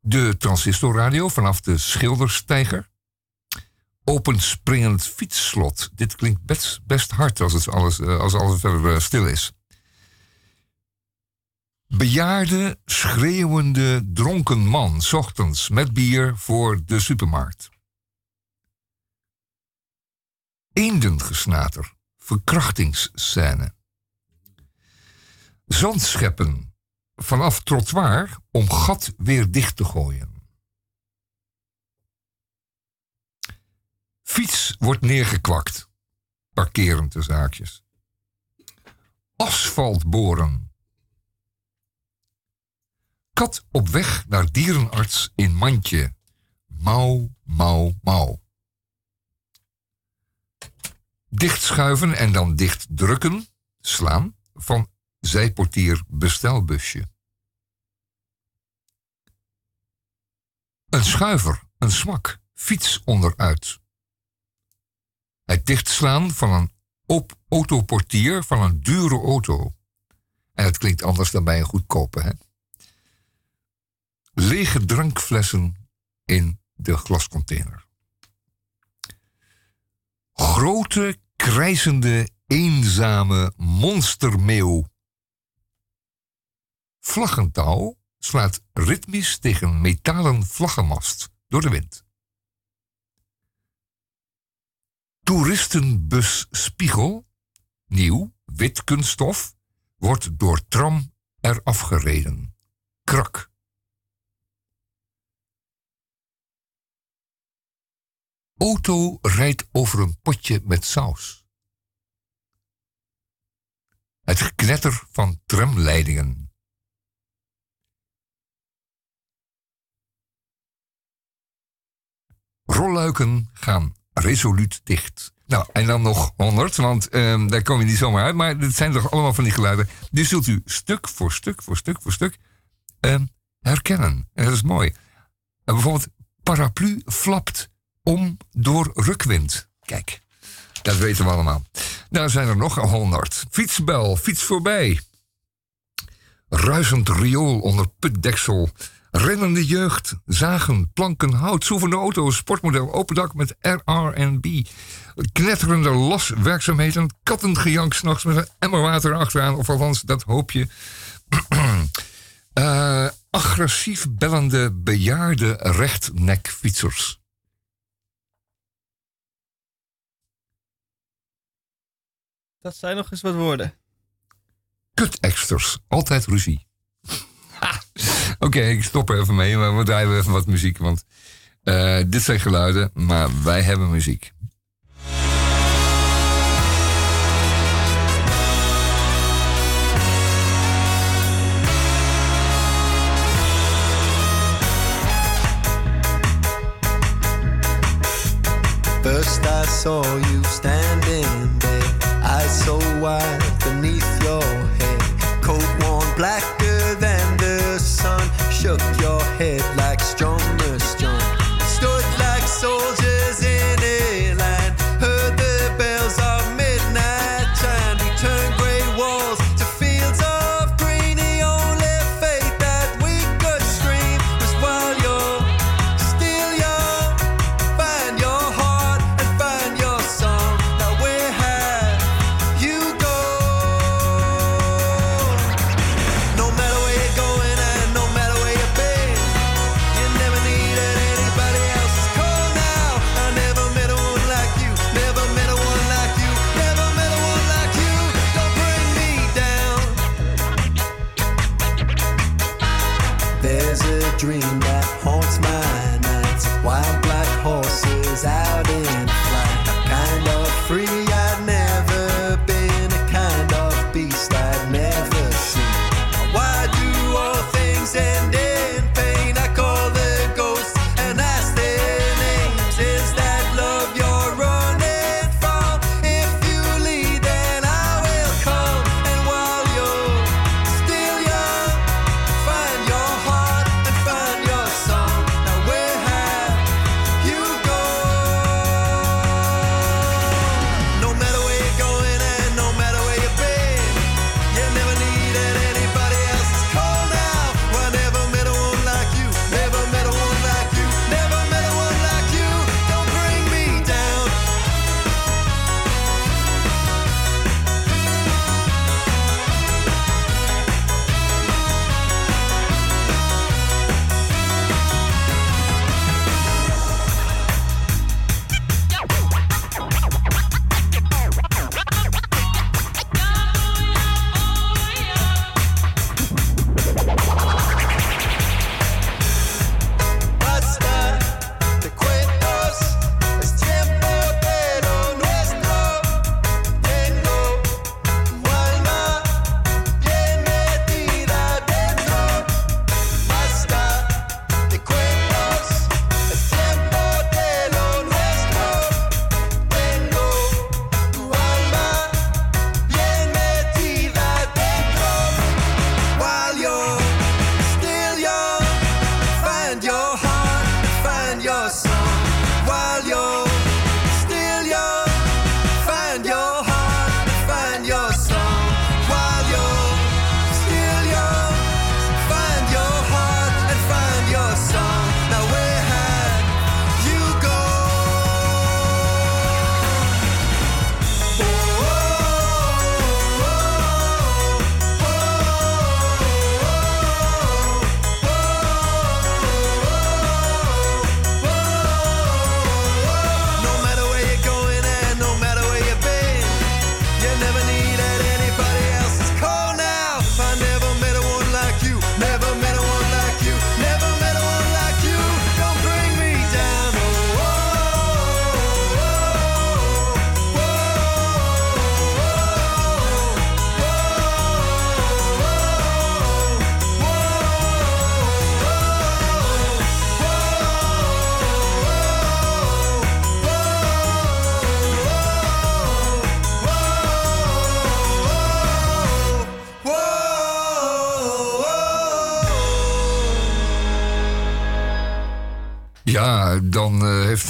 De transistorradio vanaf de schilderstijger. Openspringend fietsslot. Dit klinkt best, best hard als, het alles, eh, als alles verder eh, stil is. Bejaarde, schreeuwende, dronken man, ochtends met bier voor de supermarkt. Eendengesnater, verkrachtingsscène. Zandscheppen vanaf trottoir om gat weer dicht te gooien. Fiets wordt neergekwakt. Parkerend zaakjes. Asfalt boren. Kat op weg naar dierenarts in mandje. Mauw, mauw, mauw. Dichtschuiven en dan dicht drukken, slaan, van zijportier bestelbusje. Een schuiver, een smak, fiets onderuit. Het dichtslaan van een op autoportier van een dure auto. En het klinkt anders dan bij een goedkope, hè? Lege drankflessen in de glascontainer. Grote, krijzende, eenzame monstermeeuw. Vlaggentouw slaat ritmisch tegen metalen vlaggenmast door de wind. Toeristenbus Spiegel, nieuw, wit kunststof, wordt door tram eraf gereden. Krak. Auto rijdt over een potje met saus. Het geknetter van tramleidingen. Rolluiken gaan resoluut dicht. Nou, en dan nog 100, want ehm, daar kom je niet zomaar uit. Maar dit zijn toch allemaal van die geluiden. Die zult u stuk voor stuk voor stuk voor stuk ehm, herkennen. En dat is mooi. En bijvoorbeeld, paraplu flapt om door rukwind. Kijk, dat weten we allemaal. Nou zijn er nog 100. Fietsbel, fiets voorbij. Ruisend riool onder putdeksel. Rennende jeugd, zagen, planken, hout, soevende auto's, sportmodel, open dak met RR&B. Knetterende laswerkzaamheden, kattengejank s'nachts met een emmer water achteraan, of althans, dat hoop je. Eh, agressief bellende bejaarde rechtnekfietsers. Dat zijn nog eens wat woorden. Kut-exters, altijd ruzie. Ha, Oké, ik stop er even mee, maar we draaien even wat muziek. Want eh, dit zijn geluiden, maar wij hebben muziek. First I saw you standing there, so wide beneath your head, coat worn blacker than the sun, shook your head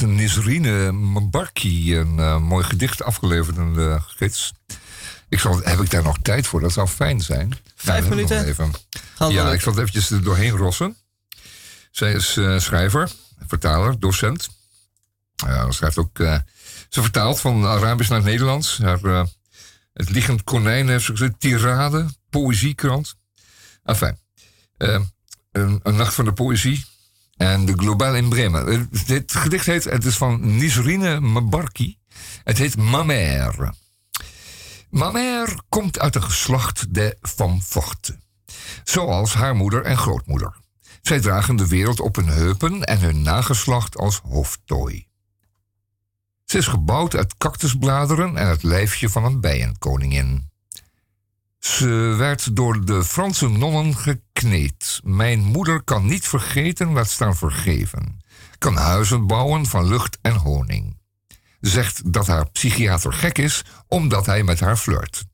Nisrine Mbarki een eh, mooi gedicht afgeleverd de gids. Ik zal, heb ik daar nog tijd voor? Dat zou fijn zijn. Vijf minuten? Even. Ja, ik zal het eventjes er doorheen rossen. Zij is eh, schrijver, vertaler, docent. Schrijft ook... eh, ze vertaalt van Arabisch naar het Nederlands. Haar, eh, het Liggend Konijn heeft ze gezegd. Tirade, poëziekrant. Enfin, eh, een, een nacht van de poëzie. En de Globaal in Bremen. Eh, dit gedicht heet, het is van Nisrine Mbarki. Het heet Ma Mère. Ma Mère komt uit een geslacht de Van Vochte. Zoals haar moeder en grootmoeder. Zij dragen de wereld op hun heupen en hun nageslacht als hoofdtooi. Ze is gebouwd uit cactusbladeren en het lijfje van een bijenkoningin. Ze werd door de Franse nonnen Mijn moeder kan niet vergeten, laat staan vergeven. Kan huizen bouwen van lucht en honing. Zegt dat haar psychiater gek is omdat hij met haar flirt.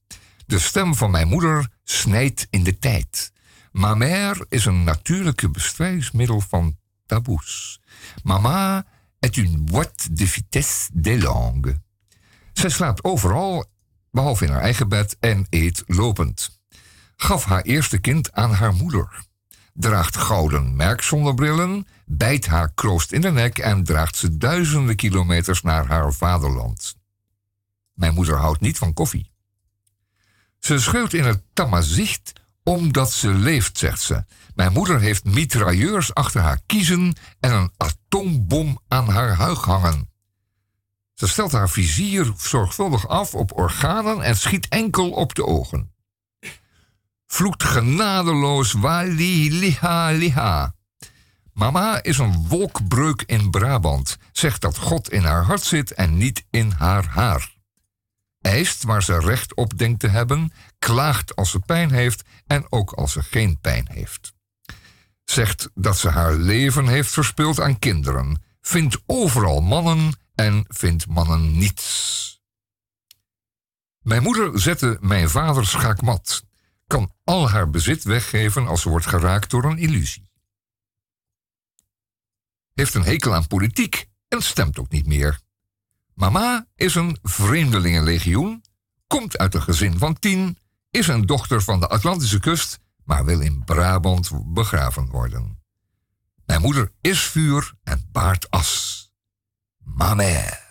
De stem van mijn moeder snijdt in de tijd. Ma mère is een natuurlijke bestrijdingsmiddel van taboes. Mama est une boîte de vitesse des langues. Zij slaapt overal, behalve in haar eigen bed, en eet lopend. Gaf haar eerste kind aan haar moeder. Draagt gouden merkzonnebrillen, bijt haar kroost in de nek en draagt ze duizenden kilometers naar haar vaderland. Mijn moeder houdt niet van koffie. Ze schreeuwt in het tamazicht omdat ze leeft, zegt ze. Mijn moeder heeft mitrailleurs achter haar kiezen en een atoombom aan haar huig hangen. Ze stelt haar vizier zorgvuldig af op organen en schiet enkel op de ogen. Vloekt genadeloos wali liha liha. Mama is een wolkbreuk in Brabant. Zegt dat God in haar hart zit en niet in haar haar. Eist waar ze recht op denkt te hebben, klaagt als ze pijn heeft en ook als ze geen pijn heeft. Zegt dat ze haar leven heeft verspild aan kinderen, vindt overal mannen en vindt mannen niets. Mijn moeder zette mijn vader schaakmat, kan al haar bezit weggeven als ze wordt geraakt door een illusie. Heeft een hekel aan politiek en stemt ook niet meer. Mama is een vreemdelingenlegioen, komt uit een gezin van tien, is een dochter van de Atlantische kust, maar wil in Brabant begraven worden. Mijn moeder is vuur en baart as. Ma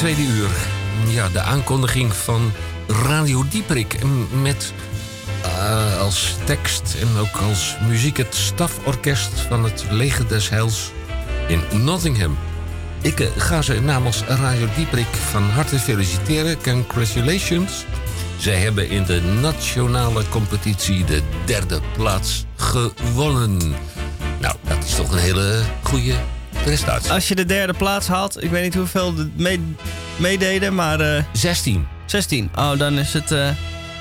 tweede uur ja, de aankondiging van Radio Dieprik. Met eh, als tekst en ook als muziek het staforkest van het Leger des Heils in Nottingham. Ik eh, ga ze namens Radio Dieprik van harte feliciteren. Congratulations. Zij hebben in de nationale competitie de derde plaats gewonnen. Nou, dat is toch een hele goede prestatie. Als je de derde plaats haalt, ik weet niet hoeveel mee, meededen, maar eh 16. 16. Oh, dan is het eh,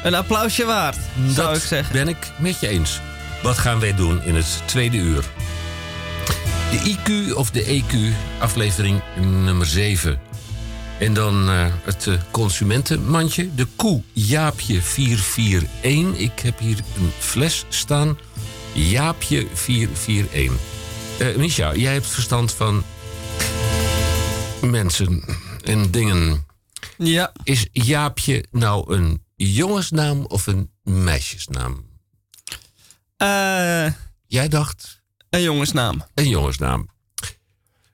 een applausje waard, zou dat ik zeggen. ben ik met je eens. Wat gaan wij doen in het tweede uur? De IQ of de EQ, aflevering nummer 7. En dan eh, het eh, consumentenmandje. De koe Jaapje 441. Ik heb hier een fles staan. Jaapje 441. Eh Misha, jij hebt verstand van mensen en dingen. Ja, Is Jaapje nou een jongensnaam of een meisjesnaam? eh, Jij dacht een jongensnaam. een jongensnaam.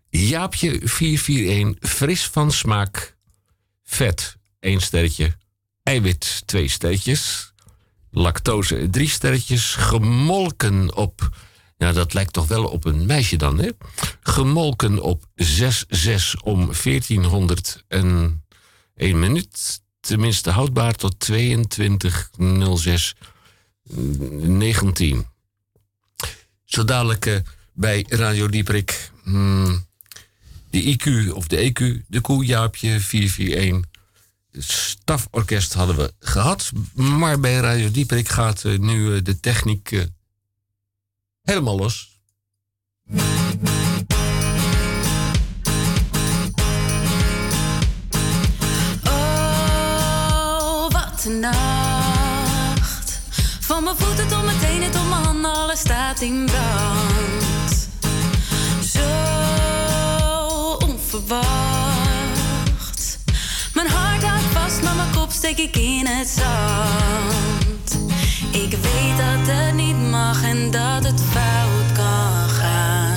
Jaapje 441, fris van smaak. Vet, 1 sterretje. Eiwit, 2 sterretjes. Lactose, 3 sterretjes. Gemolken op, ja dat lijkt toch wel op een meisje dan hè. Gemolken op 6,6 om 1401 minuut. Tenminste houdbaar tot 22.06 19. Zo dadelijk eh, bij Radio Dieprik. hmm, de IQ of de EQ, de koe Jaapje 441. Het staforkest hadden we gehad. Maar bij Radio Dieprik gaat eh, nu eh, de techniek helemaal los. Oh, wat een nacht. Van mijn voeten tot mijn tenen tot mijn handen, alles staat in brand. Zo onverwacht. Mijn hart houdt vast, maar mijn kop steek ik in het zand. Ik weet dat het niet mag en dat het fout kan gaan.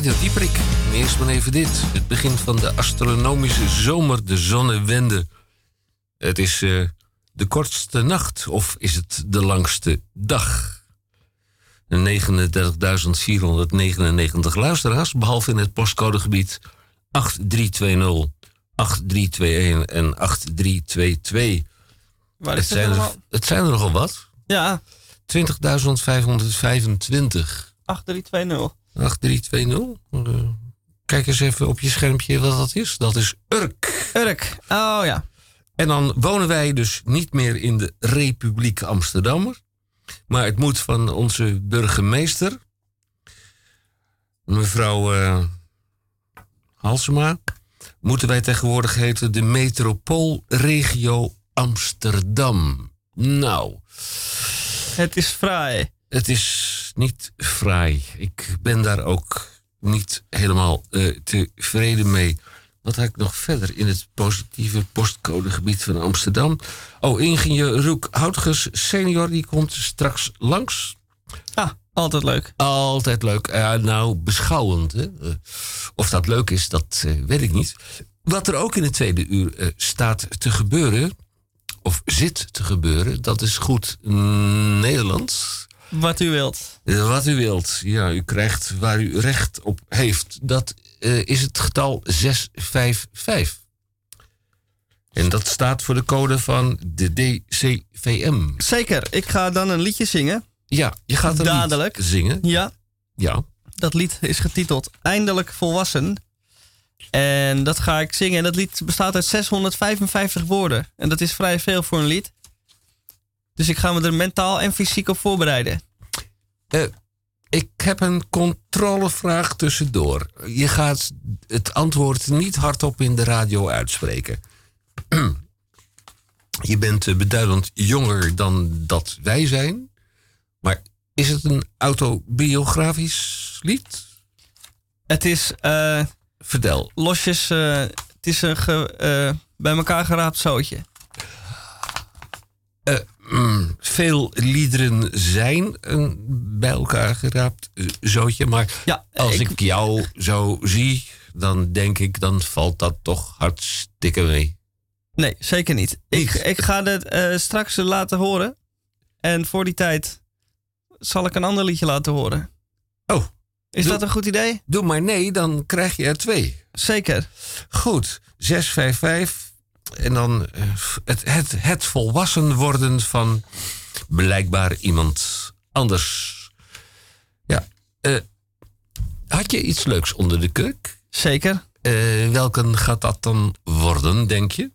Radio Dieprik. Eerst maar even dit. Het begin van de astronomische zomer, de zonnewende. Het is eh, de kortste nacht of is het de langste dag? 39.499 luisteraars, behalve in het postcodegebied 8320, 8321 en 8322. Waar Het zijn, er, het zijn er nogal wat. Ja, 20.525. 8320. 8320. Eh, Kijk eens even op je schermpje wat dat is. Dat is Urk. Urk. Oh ja. En dan wonen wij dus niet meer in de Republiek Amsterdammer. Maar het moet van onze burgemeester, mevrouw eh Halsema, moeten wij tegenwoordig heten de metropoolregio Amsterdam. Nou, Het is fraai. het is niet fraai. Ik ben daar ook niet helemaal eh, tevreden mee. Wat had ik nog verder in het positieve postcodegebied van Amsterdam? Oh, ingenieur Roek Houtges senior, die komt straks langs. Ah, altijd leuk. Altijd leuk. Nou, beschouwend. Hè? Eh, of dat leuk is, dat eh, weet ik niet. Wat er ook in het tweede uur staat te gebeuren, of zit te gebeuren, dat is goed Nederlands. Wat u wilt. Eh, Wat u wilt. Ja, u krijgt waar u recht op heeft. Dat eh, is het getal 655. En dat staat voor de code van de DCVM. Zeker. Ik ga dan een liedje zingen. Ja, je gaat een Dadelijk. lied zingen. Ja. Ja. Dat lied is getiteld Eindelijk Volwassen. En dat ga ik zingen. En dat lied bestaat uit 655 woorden. En dat is vrij veel voor een lied. Dus ik ga me er mentaal en fysiek op voorbereiden. Eh, ik heb een controlevraag tussendoor. Je gaat het antwoord niet hardop in de radio uitspreken. Je bent eh, beduidend jonger dan dat wij zijn. Maar is het een autobiografisch lied? Het is eh, Vertel. losjes. het is een ge- bij elkaar geraapt zootje. Mm, veel liederen zijn een bij elkaar geraapt eh, zootje. Maar Ja, als ik- ik, jou zo zie, dan denk ik, dan valt dat toch hartstikke mee. Nee, zeker niet. Ik, ik ga het eh, straks laten horen. En voor die tijd zal ik een ander liedje laten horen. Oh, Is Doe- dat een goed idee? doe maar nee, dan krijg je er twee. Zeker. Goed, 655. En dan eh, het, het, het volwassen worden van blijkbaar iemand anders. Ja. eh, had je iets leuks onder de kurk? Zeker. Eh, welke gaat dat dan worden, denk je?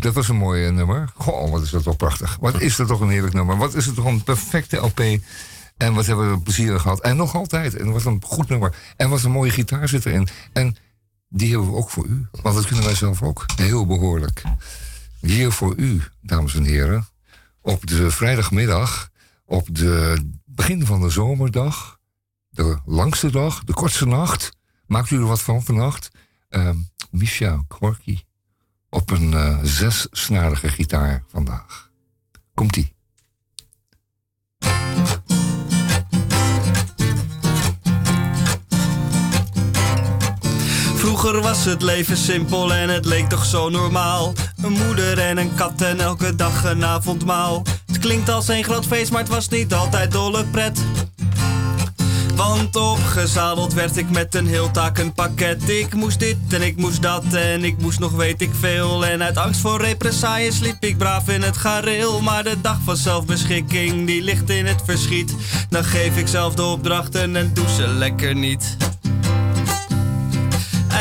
Dat was een mooie nummer. Goh, wat is dat toch prachtig. Wat is dat toch een heerlijk nummer. Wat is het toch een perfecte LP. En wat hebben we plezier gehad. En nog altijd. En wat een goed nummer. En wat een mooie gitaar zit erin. En die hebben we ook voor u. Want dat kunnen wij zelf ook. Heel behoorlijk. Hier voor u, dames en heren. Op de vrijdagmiddag, op de begin van de zomerdag. De langste dag, de kortste nacht. Maakt u er wat van vannacht? Uh, Misha Gorky. Op een eh, zessnarige gitaar vandaag. Komt-ie. Vroeger was het leven simpel en het leek toch zo normaal. Een moeder en een kat en elke dag een avondmaal. Het klinkt als een groot feest, maar het was niet altijd dolle pret. Want opgezadeld werd ik met een heel takenpakket. Ik moest dit en ik moest dat en ik moest nog weet ik veel. En uit angst voor represailles sliep ik braaf in het gareel. Maar de dag van zelfbeschikking die ligt in het verschiet. Dan geef ik zelf de opdrachten en doe ze lekker niet.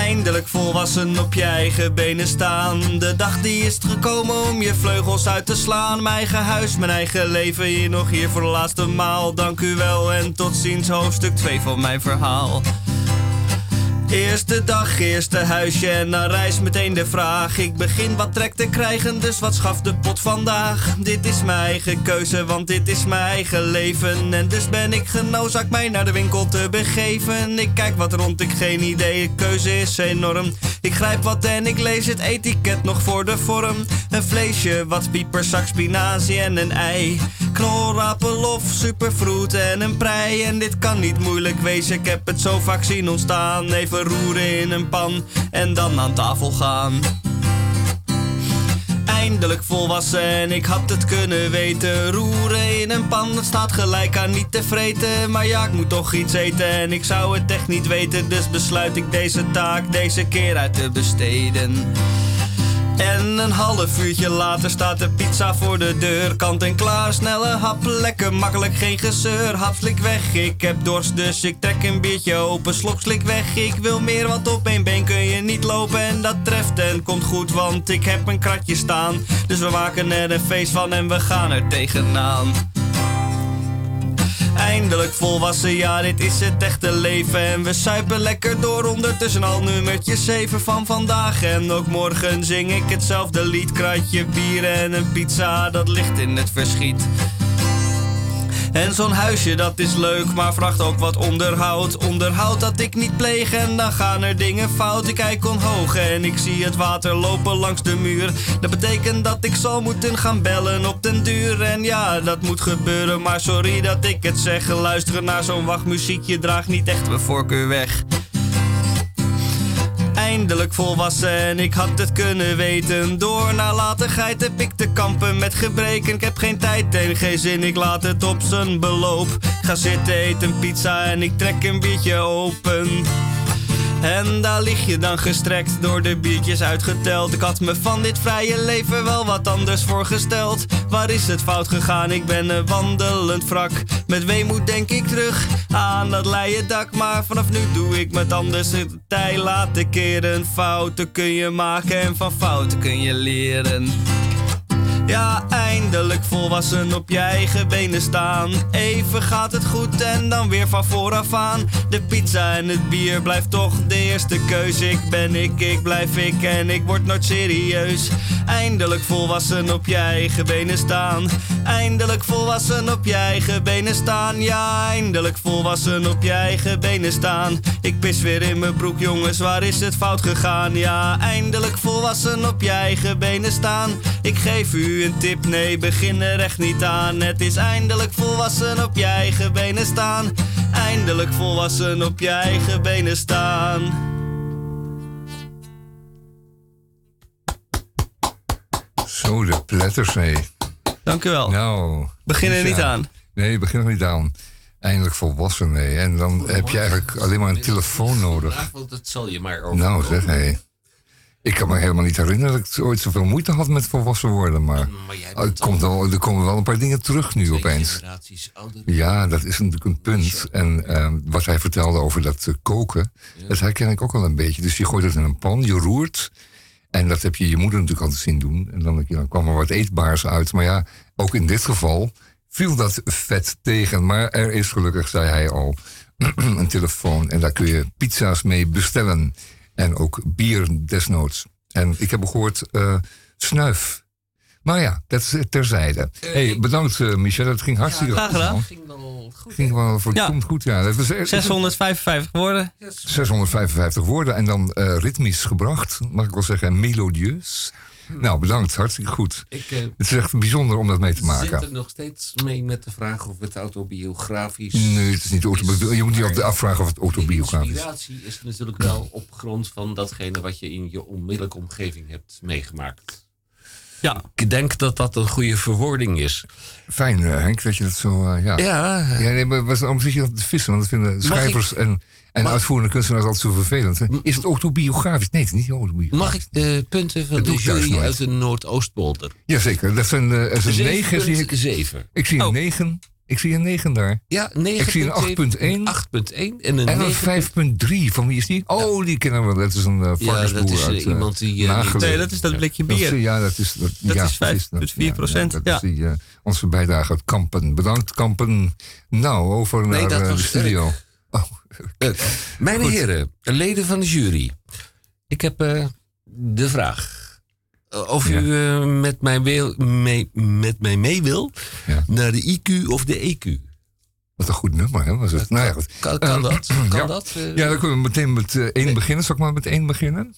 Eindelijk volwassen op je eigen benen staan. De dag die is gekomen om je vleugels uit te slaan. Mijn eigen huis, mijn eigen leven, hier nog hier voor de laatste maal. Dank u wel en tot ziens hoofdstuk 2 van mijn verhaal. Eerste dag, eerste huisje en dan reis meteen de vraag. Ik begin wat trek te krijgen, dus wat schaft de pot vandaag? Dit is mijn eigen keuze, want dit is mijn eigen leven. En dus ben ik genoodzaakt mij naar de winkel te begeven. Ik kijk wat rond, ik geen idee, de keuze is enorm. Ik grijp wat en ik lees het etiket nog voor de vorm. Een vleesje, wat pieperzak, spinazie en een ei. Knolrappel of superfruit en een prei. En dit kan niet moeilijk wezen, ik heb het zo vaak zien ontstaan. Even roeren in een pan en dan aan tafel gaan. Eindelijk volwassen en ik had het kunnen weten. Roeren in een pan, dat staat gelijk aan niet te vreten. Maar ja, ik moet toch iets eten en ik zou het echt niet weten. Dus besluit ik deze taak deze keer uit te besteden. En een half uurtje later staat de pizza voor de deur. Kant en klaar, snelle hap, lekker makkelijk, geen gezeur. Hap, slik weg, ik heb dorst, dus ik trek een biertje open. Slok, slik weg, ik wil meer, want op één been kun je niet lopen. En dat treft en komt goed, want ik heb een kratje staan. Dus we maken er een feest van en we gaan er tegenaan. Eindelijk volwassen, ja, dit is het echte leven. En we suipen lekker door ondertussen al nummertje 7 van vandaag. En ook morgen zing ik hetzelfde lied. Kratje bier en een pizza, dat ligt in het verschiet. En zo'n huisje dat is leuk, maar vraagt ook wat onderhoud. Onderhoud dat ik niet pleeg en dan gaan er dingen fout. Ik kijk omhoog en ik zie het water lopen langs de muur. Dat betekent dat ik zal moeten gaan bellen op den duur. En ja, dat moet gebeuren, maar sorry dat ik het zeg. Luisteren naar zo'n wachtmuziekje draagt niet echt mijn voorkeur weg. Eindelijk volwassen en ik had het kunnen weten. Door nalatigheid heb ik te kampen met gebreken. Ik heb geen tijd en geen zin, ik laat het op zijn beloop. Ik ga zitten, eten pizza en ik trek een biertje open. En daar lig je dan gestrekt, door de biertjes uitgeteld. Ik had me van dit vrije leven wel wat anders voorgesteld. Waar is het fout gegaan? Ik ben een wandelend wrak. Met weemoed denk ik terug aan dat leien dak. Maar vanaf nu doe ik met anders het tij laten keren. Fouten kun je maken en van fouten kun je leren. Ja, eindelijk volwassen op je eigen benen staan. Even gaat het goed en dan weer van vooraf aan. De pizza en het bier blijft toch de eerste keuze. Ik ben ik, ik blijf ik en ik word nooit serieus. Eindelijk volwassen op je eigen benen staan. Eindelijk volwassen op je eigen benen staan. Ja, eindelijk volwassen op je eigen benen staan. Ik pis weer in mijn broek, jongens, waar is het fout gegaan? Ja, eindelijk volwassen op je eigen benen staan. Ik geef u een tip, nee, begin er echt niet aan. Het is eindelijk volwassen op je eigen benen staan. Eindelijk volwassen op je eigen benen staan. Zo, de pletters, nee. Dank u wel. Nou. Begin er niet aan. Nee, begin er niet aan. Eindelijk volwassen, nee. En dan heb je eigenlijk alleen maar een telefoon nodig. Want dat zal je maar over. Nou, zeg, hé. Ik kan me helemaal niet herinneren dat ik ooit zoveel moeite had met volwassen worden. Maar, maar er, komt wel, er komen wel een paar dingen terug nu opeens. Ja, dat is natuurlijk een punt. En ehm, wat hij vertelde over dat eh, koken, dat herken ik ook wel een beetje. Dus je gooit het in een pan, je roert. En dat heb je je moeder natuurlijk altijd zien doen. En dan, ja, kwam er wat eetbaars uit. Maar ja, ook in dit geval viel dat vet tegen. Maar er is gelukkig, zei hij al, een telefoon. En daar kun je pizza's mee bestellen. En ook bier desnoods. En ik heb gehoord eh, snuif. Maar ja, dat is terzijde. hey, bedankt eh, Michel, dat ging hartstikke graag goed. gedaan. man. ging wel goed. Ging wel verdomd goed, ja. Dat was, 655 woorden. 655 woorden en dan eh, ritmisch gebracht, mag ik wel zeggen, en melodieus. Nou, bedankt, hartstikke goed. Ik eh, Het is echt bijzonder om dat mee te zit maken. er nog steeds mee met de vraag of het autobiografisch Nee, het is niet autobiografisch. Je moet niet altijd afvragen of het De autobiografisch is. inspiratie is natuurlijk wel op grond van datgene wat je in je onmiddellijke omgeving hebt meegemaakt. Ja. Ik denk dat dat een goede verwoording is. Fijn, eh, Henk, dat je dat zo... eh, ja. Ja, Ja, nee, maar was- waarom zit je dat te vissen? Want dat vinden schrijvers en, en Mag- uitvoerende kunstenaars altijd zo vervelend. hè? Is het autobiografisch? Nee, het is niet autobiografisch. mag ik de punten van Dat de jury uit de Noordoostpolder? Jazeker, dat zijn, eh, dat zijn negen. Zie ik, 7,7. ik zie een Oh. negen. Ik zie een negen daar. Ja, 9. Ik zie een 8,1. 8,1 en een En 9. een 5,3. Van wie is die? Oh, die kennen we. Dat is een uh, Ja, dat is eh, iemand die... niet- Nee, dat is dat blikje Dat is, bier. ja, dat is, dat, Dat ja, is precies, 5,4%, Dat, ja. is die, onze bijdrage uit Kampen. Bedankt, Kampen. Nou, over Nee, naar dat was de studio. Mijn Goed. heren, leden van de jury. Ik heb eh, de vraag. Eh, Of Ja. u eh, met, mij wil, mee, met mij mee wil Ja. naar de IQ of de EQ. wat een goed nummer, hè? Was het? Nou ja, goed. Kan, kan dat? Kan ja. dat? Ja, dan kunnen we meteen met één beginnen. Zal ik maar met één beginnen?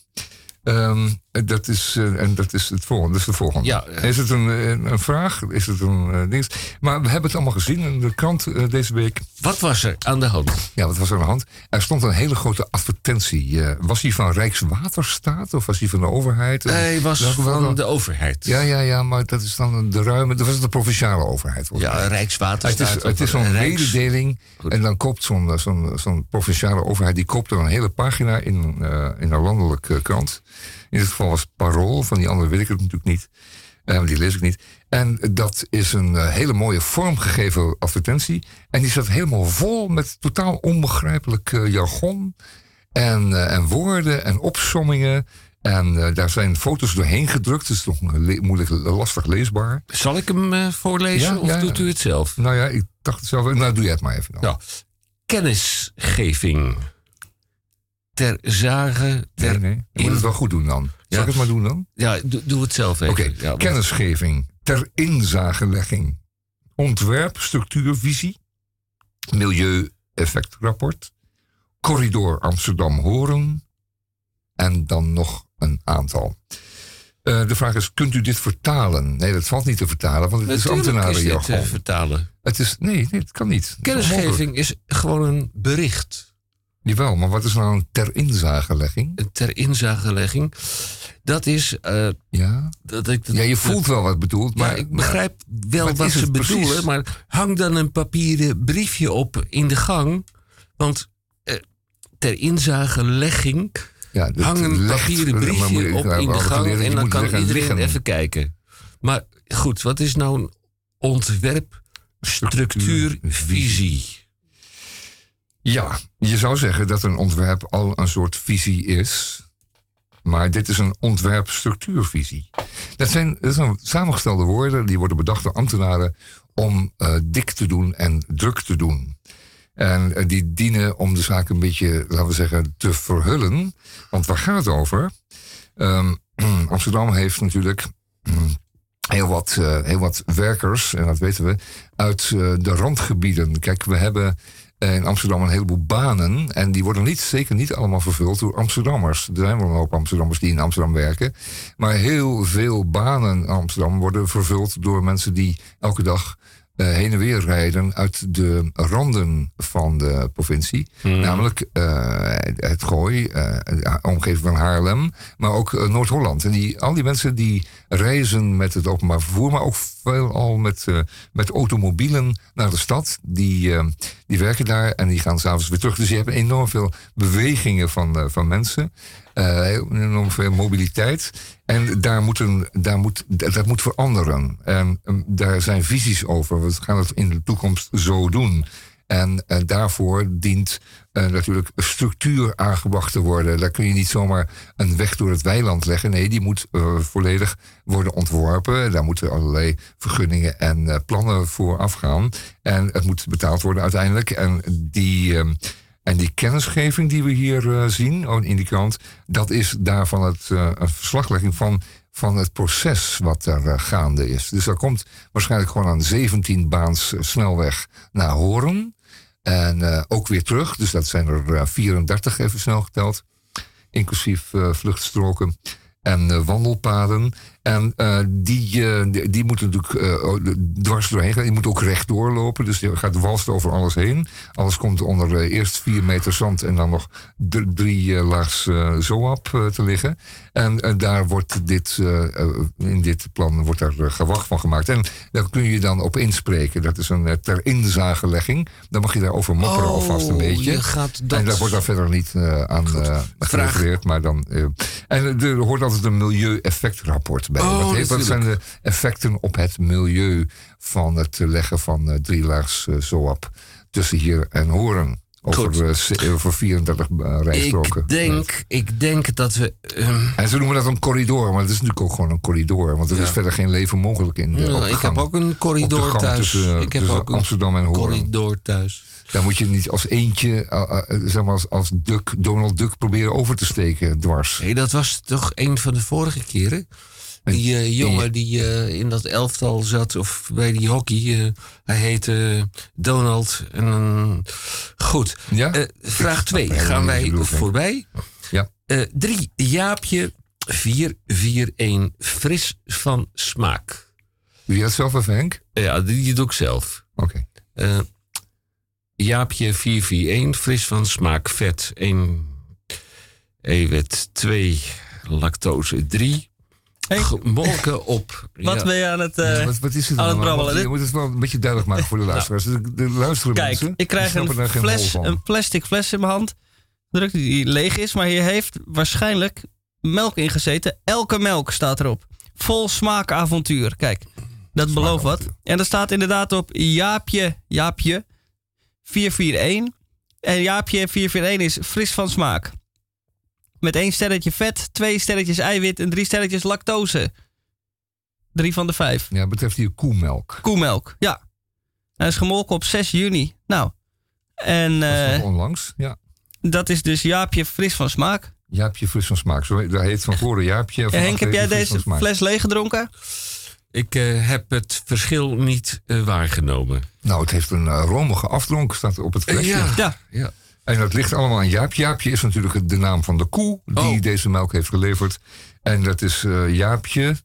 Ehm, dat is, eh, en dat is het volgende. Dat is de volgende. Ja. Is het een, vraag? Is het een eh, ding? Maar we hebben het allemaal gezien in de krant eh, deze week. Wat was er aan de hand? Ja, wat was er aan de hand? Er stond een hele grote advertentie. Was die van Rijkswaterstaat of was die van de overheid? Hij was Welke- van de overheid. Ja, ja, ja, maar dat is dan de ruime... Dat was de provinciale overheid. Ja, Het Rijkswaterstaat. is, het is of, zo'n Rijks- mededeling. Goed. En dan koopt zo'n zo'n zo'n provinciale overheid... die koopt er een hele pagina in, in een landelijke krant. In dit geval was het Parool. Van die andere weet ik het natuurlijk niet. Eh, die lees ik niet. En dat is een eh, hele mooie vormgegeven advertentie. En die staat helemaal vol met totaal onbegrijpelijk eh, jargon. En, en woorden en opsommingen. En daar zijn foto's doorheen gedrukt. Het is toch moeilijk, lastig leesbaar. Zal ik hem voorlezen Ja, of ja, doet u het zelf? Nou ja, ik dacht het zelf. Nou, doe jij het maar even. Dan. Ja. Kennisgeving. Ter zage. Ter, Nee, nee. Je moet het wel goed doen dan. Zal Ja. ik het maar doen dan? Ja, doe, doe het zelf even. Oké, Ja, kennisgeving ter inzagelegging. Ontwerp, structuurvisie. Milieu-effectrapport. Corridor Amsterdam-Horen. En dan nog een aantal. Eh, de vraag is, kunt u dit vertalen? Nee, dat valt niet te vertalen, want het is Natuurlijk is ambtenarenjargon. eh, vertalen. Het is, nee, nee, het kan niet. Het is. Kennisgeving is gewoon een bericht. Jawel, maar wat is nou een ter inzagelegging? Een ter inzagelegging. Dat is. eh, Ja? dat ik, Ja, je voelt wel wat bedoeld, Ja, maar... ik begrijp wel wat ze bedoelen, precies? maar hang dan een papieren briefje op in de gang. Want eh, ter inzagelegging Ja, hang een legt- papieren briefje op in de gang en dan kan iedereen liggen. even kijken. Maar goed, wat is nou een ontwerpstructuurvisie? Ja, je zou zeggen dat een ontwerp al een soort visie is. Maar dit is een ontwerpstructuurvisie. Dat zijn, samengestelde woorden die worden bedacht door ambtenaren om eh, dik te doen en druk te doen. En eh, die dienen om de zaak een beetje, laten we zeggen, te verhullen. Want waar gaat het over? Ehm, Amsterdam heeft natuurlijk mm, heel wat, eh, heel wat werkers, en dat weten we, uit de randgebieden. Kijk, we hebben in Amsterdam een heleboel banen. En die worden niet, zeker niet allemaal vervuld door Amsterdammers. Er zijn wel een hoop Amsterdammers die in Amsterdam werken. Maar heel veel banen in Amsterdam worden vervuld door mensen die elke dag heen en weer rijden uit de randen van de provincie. Namelijk eh, het Gooi, eh, de omgeving van Haarlem, maar ook eh, Noord-Holland. En die, al die mensen die reizen met het openbaar vervoer, maar ook veelal met, eh, met automobielen naar de stad. Die, eh, die werken daar en die gaan s'avonds weer terug. Dus je hebt enorm veel bewegingen van, eh, van mensen. Eh, heel- enorm veel mobiliteit. En daar moet een, daar moet, dat moet veranderen. En ehm, daar zijn visies over. We gaan het in de toekomst zo doen. En eh, daarvoor dient eh, natuurlijk structuur aangebracht te worden. Daar kun je niet zomaar een weg door het weiland leggen. Nee, die moet eh, volledig worden ontworpen. Daar moeten allerlei vergunningen en plannen voor afgaan. En het moet betaald worden uiteindelijk. En die. En die kennisgeving die we hier eh, zien oh, in die krant, dat is daarvan het, eh, een verslaglegging van, van het proces wat daar eh, gaande is. Dus dat komt waarschijnlijk gewoon aan 17 baans eh, snelweg naar Horen. En ook weer terug, dus dat zijn er eh, 34 even snel geteld. Inclusief vluchtstroken en wandelpaden. En eh, die, eh, die, die moeten natuurlijk eh, dwars doorheen gaan. Die moeten ook rechtdoor lopen. Dus je gaat walst over alles heen. Alles komt onder eerst vier meter zand en dan nog drie laags zoap te liggen. En daar wordt dit, in dit plan wordt daar gewacht van gemaakt. En daar kun je dan op inspreken. Dat is een ter inzagelegging. Dan mag je daarover mopperen Oh, alvast een beetje. je gaat dat- En daar wordt daar verder niet aan gerefereerd. Maar dan, en er hoort altijd een milieueffectrapport bij. Oh, wat, zijn de effecten op het milieu van het leggen van eh, drielaags eh, zoap tussen hier en Horen? Over, se- over 34 eh, rijstroken. Ik denk, ik denk dat we... ehm, En ze noemen dat een corridor, maar het is natuurlijk ook gewoon een corridor. Want er is verder geen leven mogelijk in de ik heb ook een corridor thuis. tussen, ik heb tussen ook een Amsterdam en Horen. corridor thuis. Daar moet je niet als eentje, zeg maar als, als Duck, Donald Duck proberen over te steken dwars. Nee, dat was toch een van de vorige keren. Die eh, jongen die eh, in dat elftal zat, of bij die hockey, eh, hij heette Donald. Goed, Ja? Vraag 2 helemaal gaan wij voorbij. Ja. 3. Jaapje 441 fris van smaak. Doe je dat zelf even, Henk? Ja, die doe ik zelf. Oké. Eh, Jaapje 441, fris van smaak, vet 1, eiwit 2, lactose 3. Hey. Gemolken op. Wat ja, ben je aan het... eh, wat, wat is het aan het brabbelen. Je moet het wel een beetje duidelijk maken voor de luisteraars. De, de luisteren Kijk, mensen, ik krijg een, fles, een plastic fles in mijn hand. Druk die leeg is, maar hier heeft waarschijnlijk melk in gezeten. Elke melk staat erop. Vol smaakavontuur. Kijk, dat belooft wat. En er staat inderdaad op Jaapje, Jaapje 441. En Jaapje 441 is fris van smaak. Met één sterretje vet, twee sterretjes eiwit en drie sterretjes lactose. Drie van de vijf. Ja, betreft hier koemelk. Koemelk, ja. Hij is gemolken op 6 juni. Nou, en Dat is nog onlangs. Ja. dat is dus Jaapje fris van smaak. Jaapje fris van smaak. Zo, dat heet van voren Jaapje. van En Henk, heb jij heet deze fles leeg gedronken? Ik eh, heb het verschil niet eh, waargenomen. Nou, het heeft een romige afdronk, staat op het flesje. ja. Ja. ja. En dat ligt allemaal aan Jaapje. Jaapje is natuurlijk de naam van de koe die Oh. deze melk heeft geleverd. En dat is eh, Jaapje,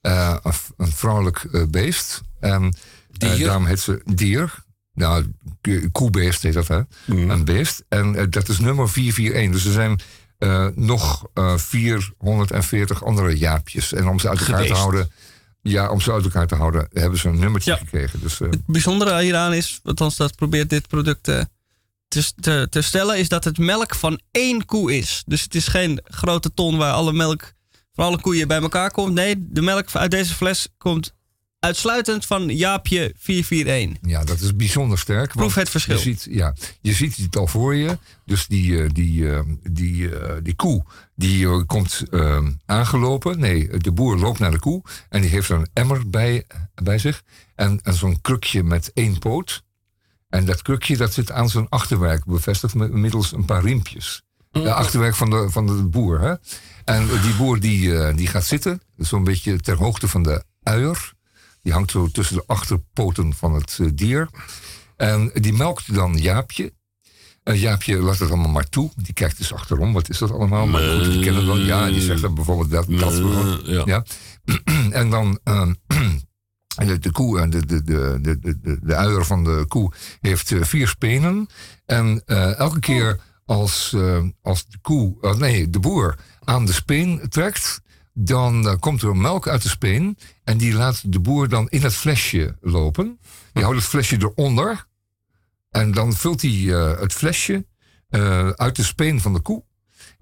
eh, een, vrouwelijk eh, beest. En daarom heet ze dier. Nou, koebeest heet dat, hè? Mm. Een beest. En dat is nummer 441. Dus er zijn nog eh 440 andere Jaapjes. En om ze uit elkaar Geweest. te houden... Ja, om ze uit elkaar te houden, hebben ze een nummertje Ja. gekregen. Dus, Het bijzondere hieraan is, althans dat probeert dit product te, te, te stellen, is dat het melk van één koe is. Dus het is geen grote ton waar alle melk van alle koeien bij elkaar komt. Nee, de melk uit deze fles komt uitsluitend van Jaapje 441. Ja, dat is bijzonder sterk. Proef het verschil. Je ziet, ja, je ziet het al voor je. Dus die, eh, die, eh, die, eh, die koe die komt aangelopen. Nee, de boer loopt naar de koe. En die heeft een emmer bij, bij zich. En, en zo'n krukje met één poot. En dat krukje dat zit aan zijn achterwerk bevestigd met, middels een paar riempjes. De achterwerk van de, van de boer. Hè? En die boer die, eh, die gaat zitten, zo'n beetje ter hoogte van de uier. Die hangt zo tussen de achterpoten van het eh, dier. En die melkt dan Jaapje. En Jaapje laat het allemaal maar toe. Die kijkt dus achterom. Wat is dat allemaal? Maar goed, die kennen wel. Ja, die zegt dan bijvoorbeeld dat. dat ja. ja. en dan. de, koe, en de, de, de, de, de, uier van de koe heeft eh, vier spenen. En eh, elke keer als, eh, als de koe, nee, de boer aan de speen trekt, dan eh, komt er melk uit de speen. En die laat de boer dan in het flesje lopen. Die houdt het flesje eronder. En dan vult hij eh, het flesje eh, uit de speen van de koe.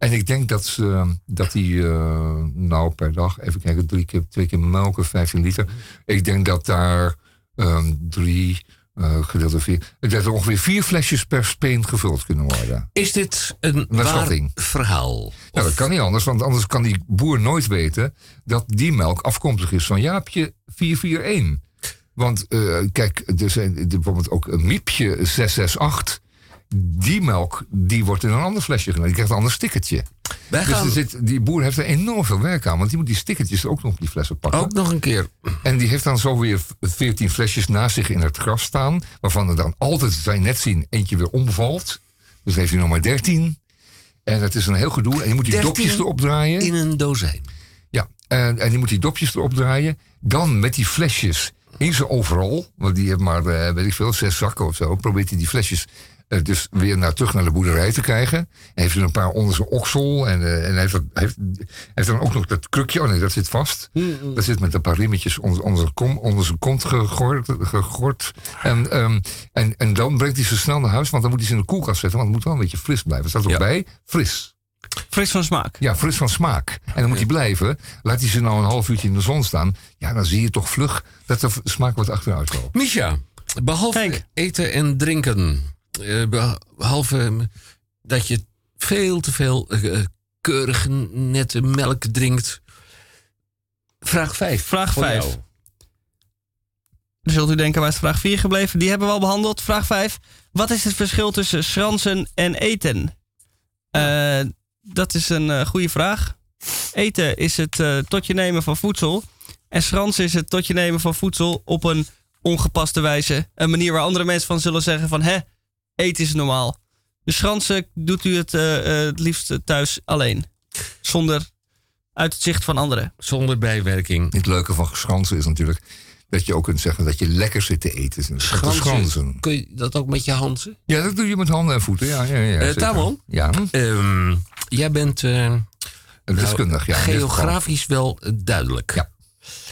En ik denk dat, ze, dat die, eh, nou per dag, even kijken, drie keer, twee keer melken, 15 liter. Ik denk dat daar ehm, drie, eh gedeeld door vier, dat er ongeveer vier flesjes per speen gevuld kunnen worden. Is dit een waar verhaal? Nou, dat kan niet anders, want anders kan die boer nooit weten dat die melk afkomstig is van Jaapje 441. Want eh, kijk, er zijn bijvoorbeeld ook een Miepje 668. Die melk die wordt in een ander flesje gedaan. Die krijgt een ander stickertje. Wij Dus gaan er zit, die boer heeft er enorm veel werk aan. Want die moet die stickertjes ook nog op die flessen pakken. ook nog een keer. En die heeft dan zo weer 14 flesjes naast zich in het gras staan. Waarvan er dan altijd, zij net zien, eentje weer omvalt. Dus heeft hij nog maar 13. En het is een heel gedoe. En je moet die 13 dopjes erop draaien. In een dozijn. Ja, en, en je moet die dopjes erop draaien. Dan met die flesjes in zijn overal. Want die heeft maar, eh, weet ik veel, zes zakken of zo. Probeert hij die flesjes dus weer naar, terug naar de boerderij te krijgen. En heeft er een paar onder zijn oksel. En, eh, en heeft, dat- heeft, heeft dan ook nog dat krukje. Oh nee, dat zit vast. Dat zit met een paar rimmetjes onder, onder, zijn, kom, onder zijn kont gegord. gegord. En, ehm, en, en dan brengt hij ze snel naar huis. Want dan moet hij ze in de koelkast zetten. Want het moet wel een beetje fris blijven. Staat ook Ja. bij, fris. Fris van smaak. Ja, fris van smaak. En dan moet hij blijven. Laat hij ze nou een half uurtje in de zon staan. Ja, dan zie je toch vlug dat de smaak wat achteruit loopt. Misha, behalve Kijk. eten en drinken, eh, behalve eh, dat je veel te veel eh, keurige, nette melk drinkt. Vraag 5. Vraag vijf. Dan zult u denken, waar is vraag 4 gebleven? Die hebben we al behandeld. Vraag 5. Wat is het verschil tussen schransen en eten? Eh, dat is een eh, goede vraag. Eten is het eh, tot je nemen van voedsel. En schransen is het tot je nemen van voedsel op een ongepaste wijze. Een manier waar andere mensen van zullen zeggen van... hè, eten is normaal. Dus schransen doet u het eh, eh, het liefst thuis alleen. Zonder uit het zicht van anderen. Zonder bijwerking. Het leuke van geschransen is natuurlijk dat je ook kunt zeggen dat je lekker zit te eten. Schransen. Schransen. Kun je dat ook met je handen? Ja, dat doe je met handen en voeten. Ja, ja, ja, Eh. Tamon? Ja, Ehm, jij bent eh, een deskundig. Ja, geografisch wel duidelijk. Ja.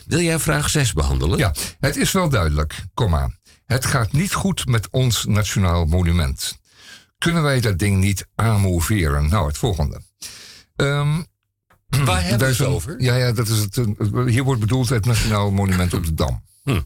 Wil jij vraag 6 behandelen? Ja, het is wel duidelijk, komma. Het gaat niet goed met ons nationaal monument. Kunnen wij dat ding niet amoveren? Nou, het volgende. Ehm, Waar hebben we het over? Ja, ja dat is het, eh, hier wordt bedoeld het Nationaal Monument op de Dam. Hm.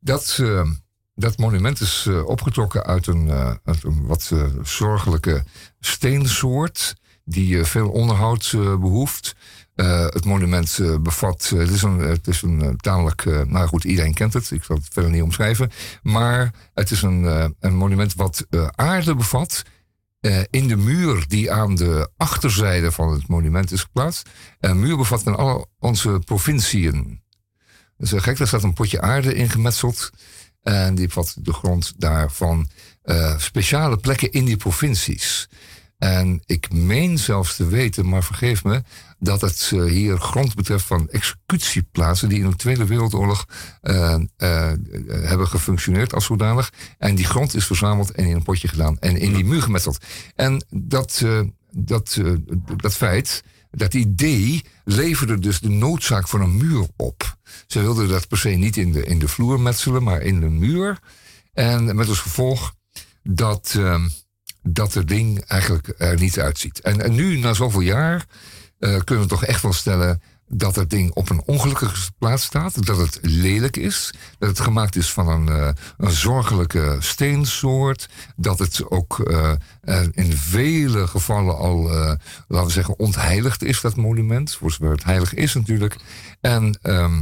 Dat, eh, dat monument is eh, opgetrokken uit een, uit een wat zorgelijke steensoort. die veel onderhoud eh, behoeft. Eh, het monument eh, bevat. eh, het is een, het is een tamelijk. nou goed, iedereen kent het. Ik zal het verder niet omschrijven. Maar het is een, een monument wat aarde bevat. in de muur die aan de achterzijde van het monument is geplaatst. Een muur bevat dan alle onze provinciën. Dat is gek, daar staat een potje aarde in gemetseld. En die bevat de grond daarvan speciale plekken in die provincies. En ik meen zelfs te weten, maar vergeef me, dat het eh, hier grond betreft van executieplaatsen die in de Tweede Wereldoorlog eh, eh, hebben gefunctioneerd als zodanig. En die grond is verzameld en in een potje gedaan en in die muur gemetseld. En dat, dat, dat feit, dat idee leverde dus de noodzaak voor een muur op. Ze wilden dat per se niet in de, in de vloer metselen, maar in de muur. En met als gevolg dat, ehm, dat het ding eigenlijk er niet uitziet. En, nu, na zoveel jaar, eh, kunnen we toch echt wel stellen dat het ding op een ongelukkige plaats staat. Dat het lelijk is. Dat het gemaakt is van een, eh, een zorgelijke steensoort. Dat het ook eh, in vele gevallen al, laten we zeggen, ontheiligd is, dat monument. Voor zover het heilig is natuurlijk. En ehm,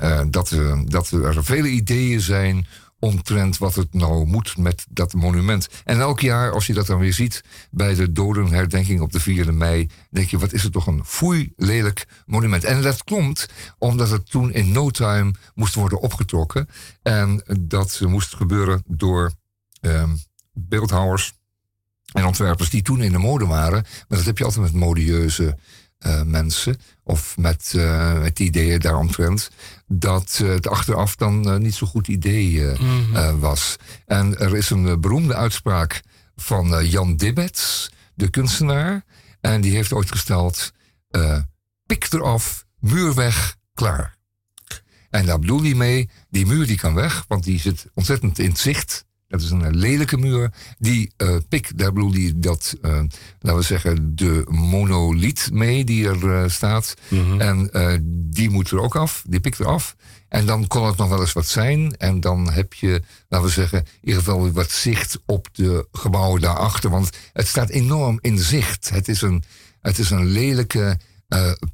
eh, dat, dat er vele ideeën zijn omtrent wat het nou moet met dat monument. En elk jaar, als je dat dan weer ziet bij de dodenherdenking op de 4e mei, denk je, wat is het toch een foei lelijk monument. En dat komt omdat het toen in no time moest worden opgetrokken. En dat moest gebeuren door ehm, beeldhouwers en ontwerpers die toen in de mode waren. Maar dat heb je altijd met modieuze eh, mensen. Of met, eh, met ideeën daaromtrent. Dat eh, het achteraf dan eh, niet zo'n goed idee eh, eh, was. En er is een beroemde uitspraak van Jan Dibbets, de kunstenaar. En die heeft ooit gesteld: eh, pik eraf, muur weg, klaar. En daar bedoel hij mee, die muur die kan weg, want die zit ontzettend in het zicht. Dat is een eh, lelijke muur. Die eh, pik, daar bedoel hij dat, eh, laten we zeggen, de monoliet mee die er staat. En eh, die moet er ook af, die pikt er af. En dan kon het nog wel eens wat zijn. En dan heb je, laten we zeggen, in ieder geval wat zicht op de gebouwen daarachter. Want het staat enorm in zicht. Het is een, het is een lelijke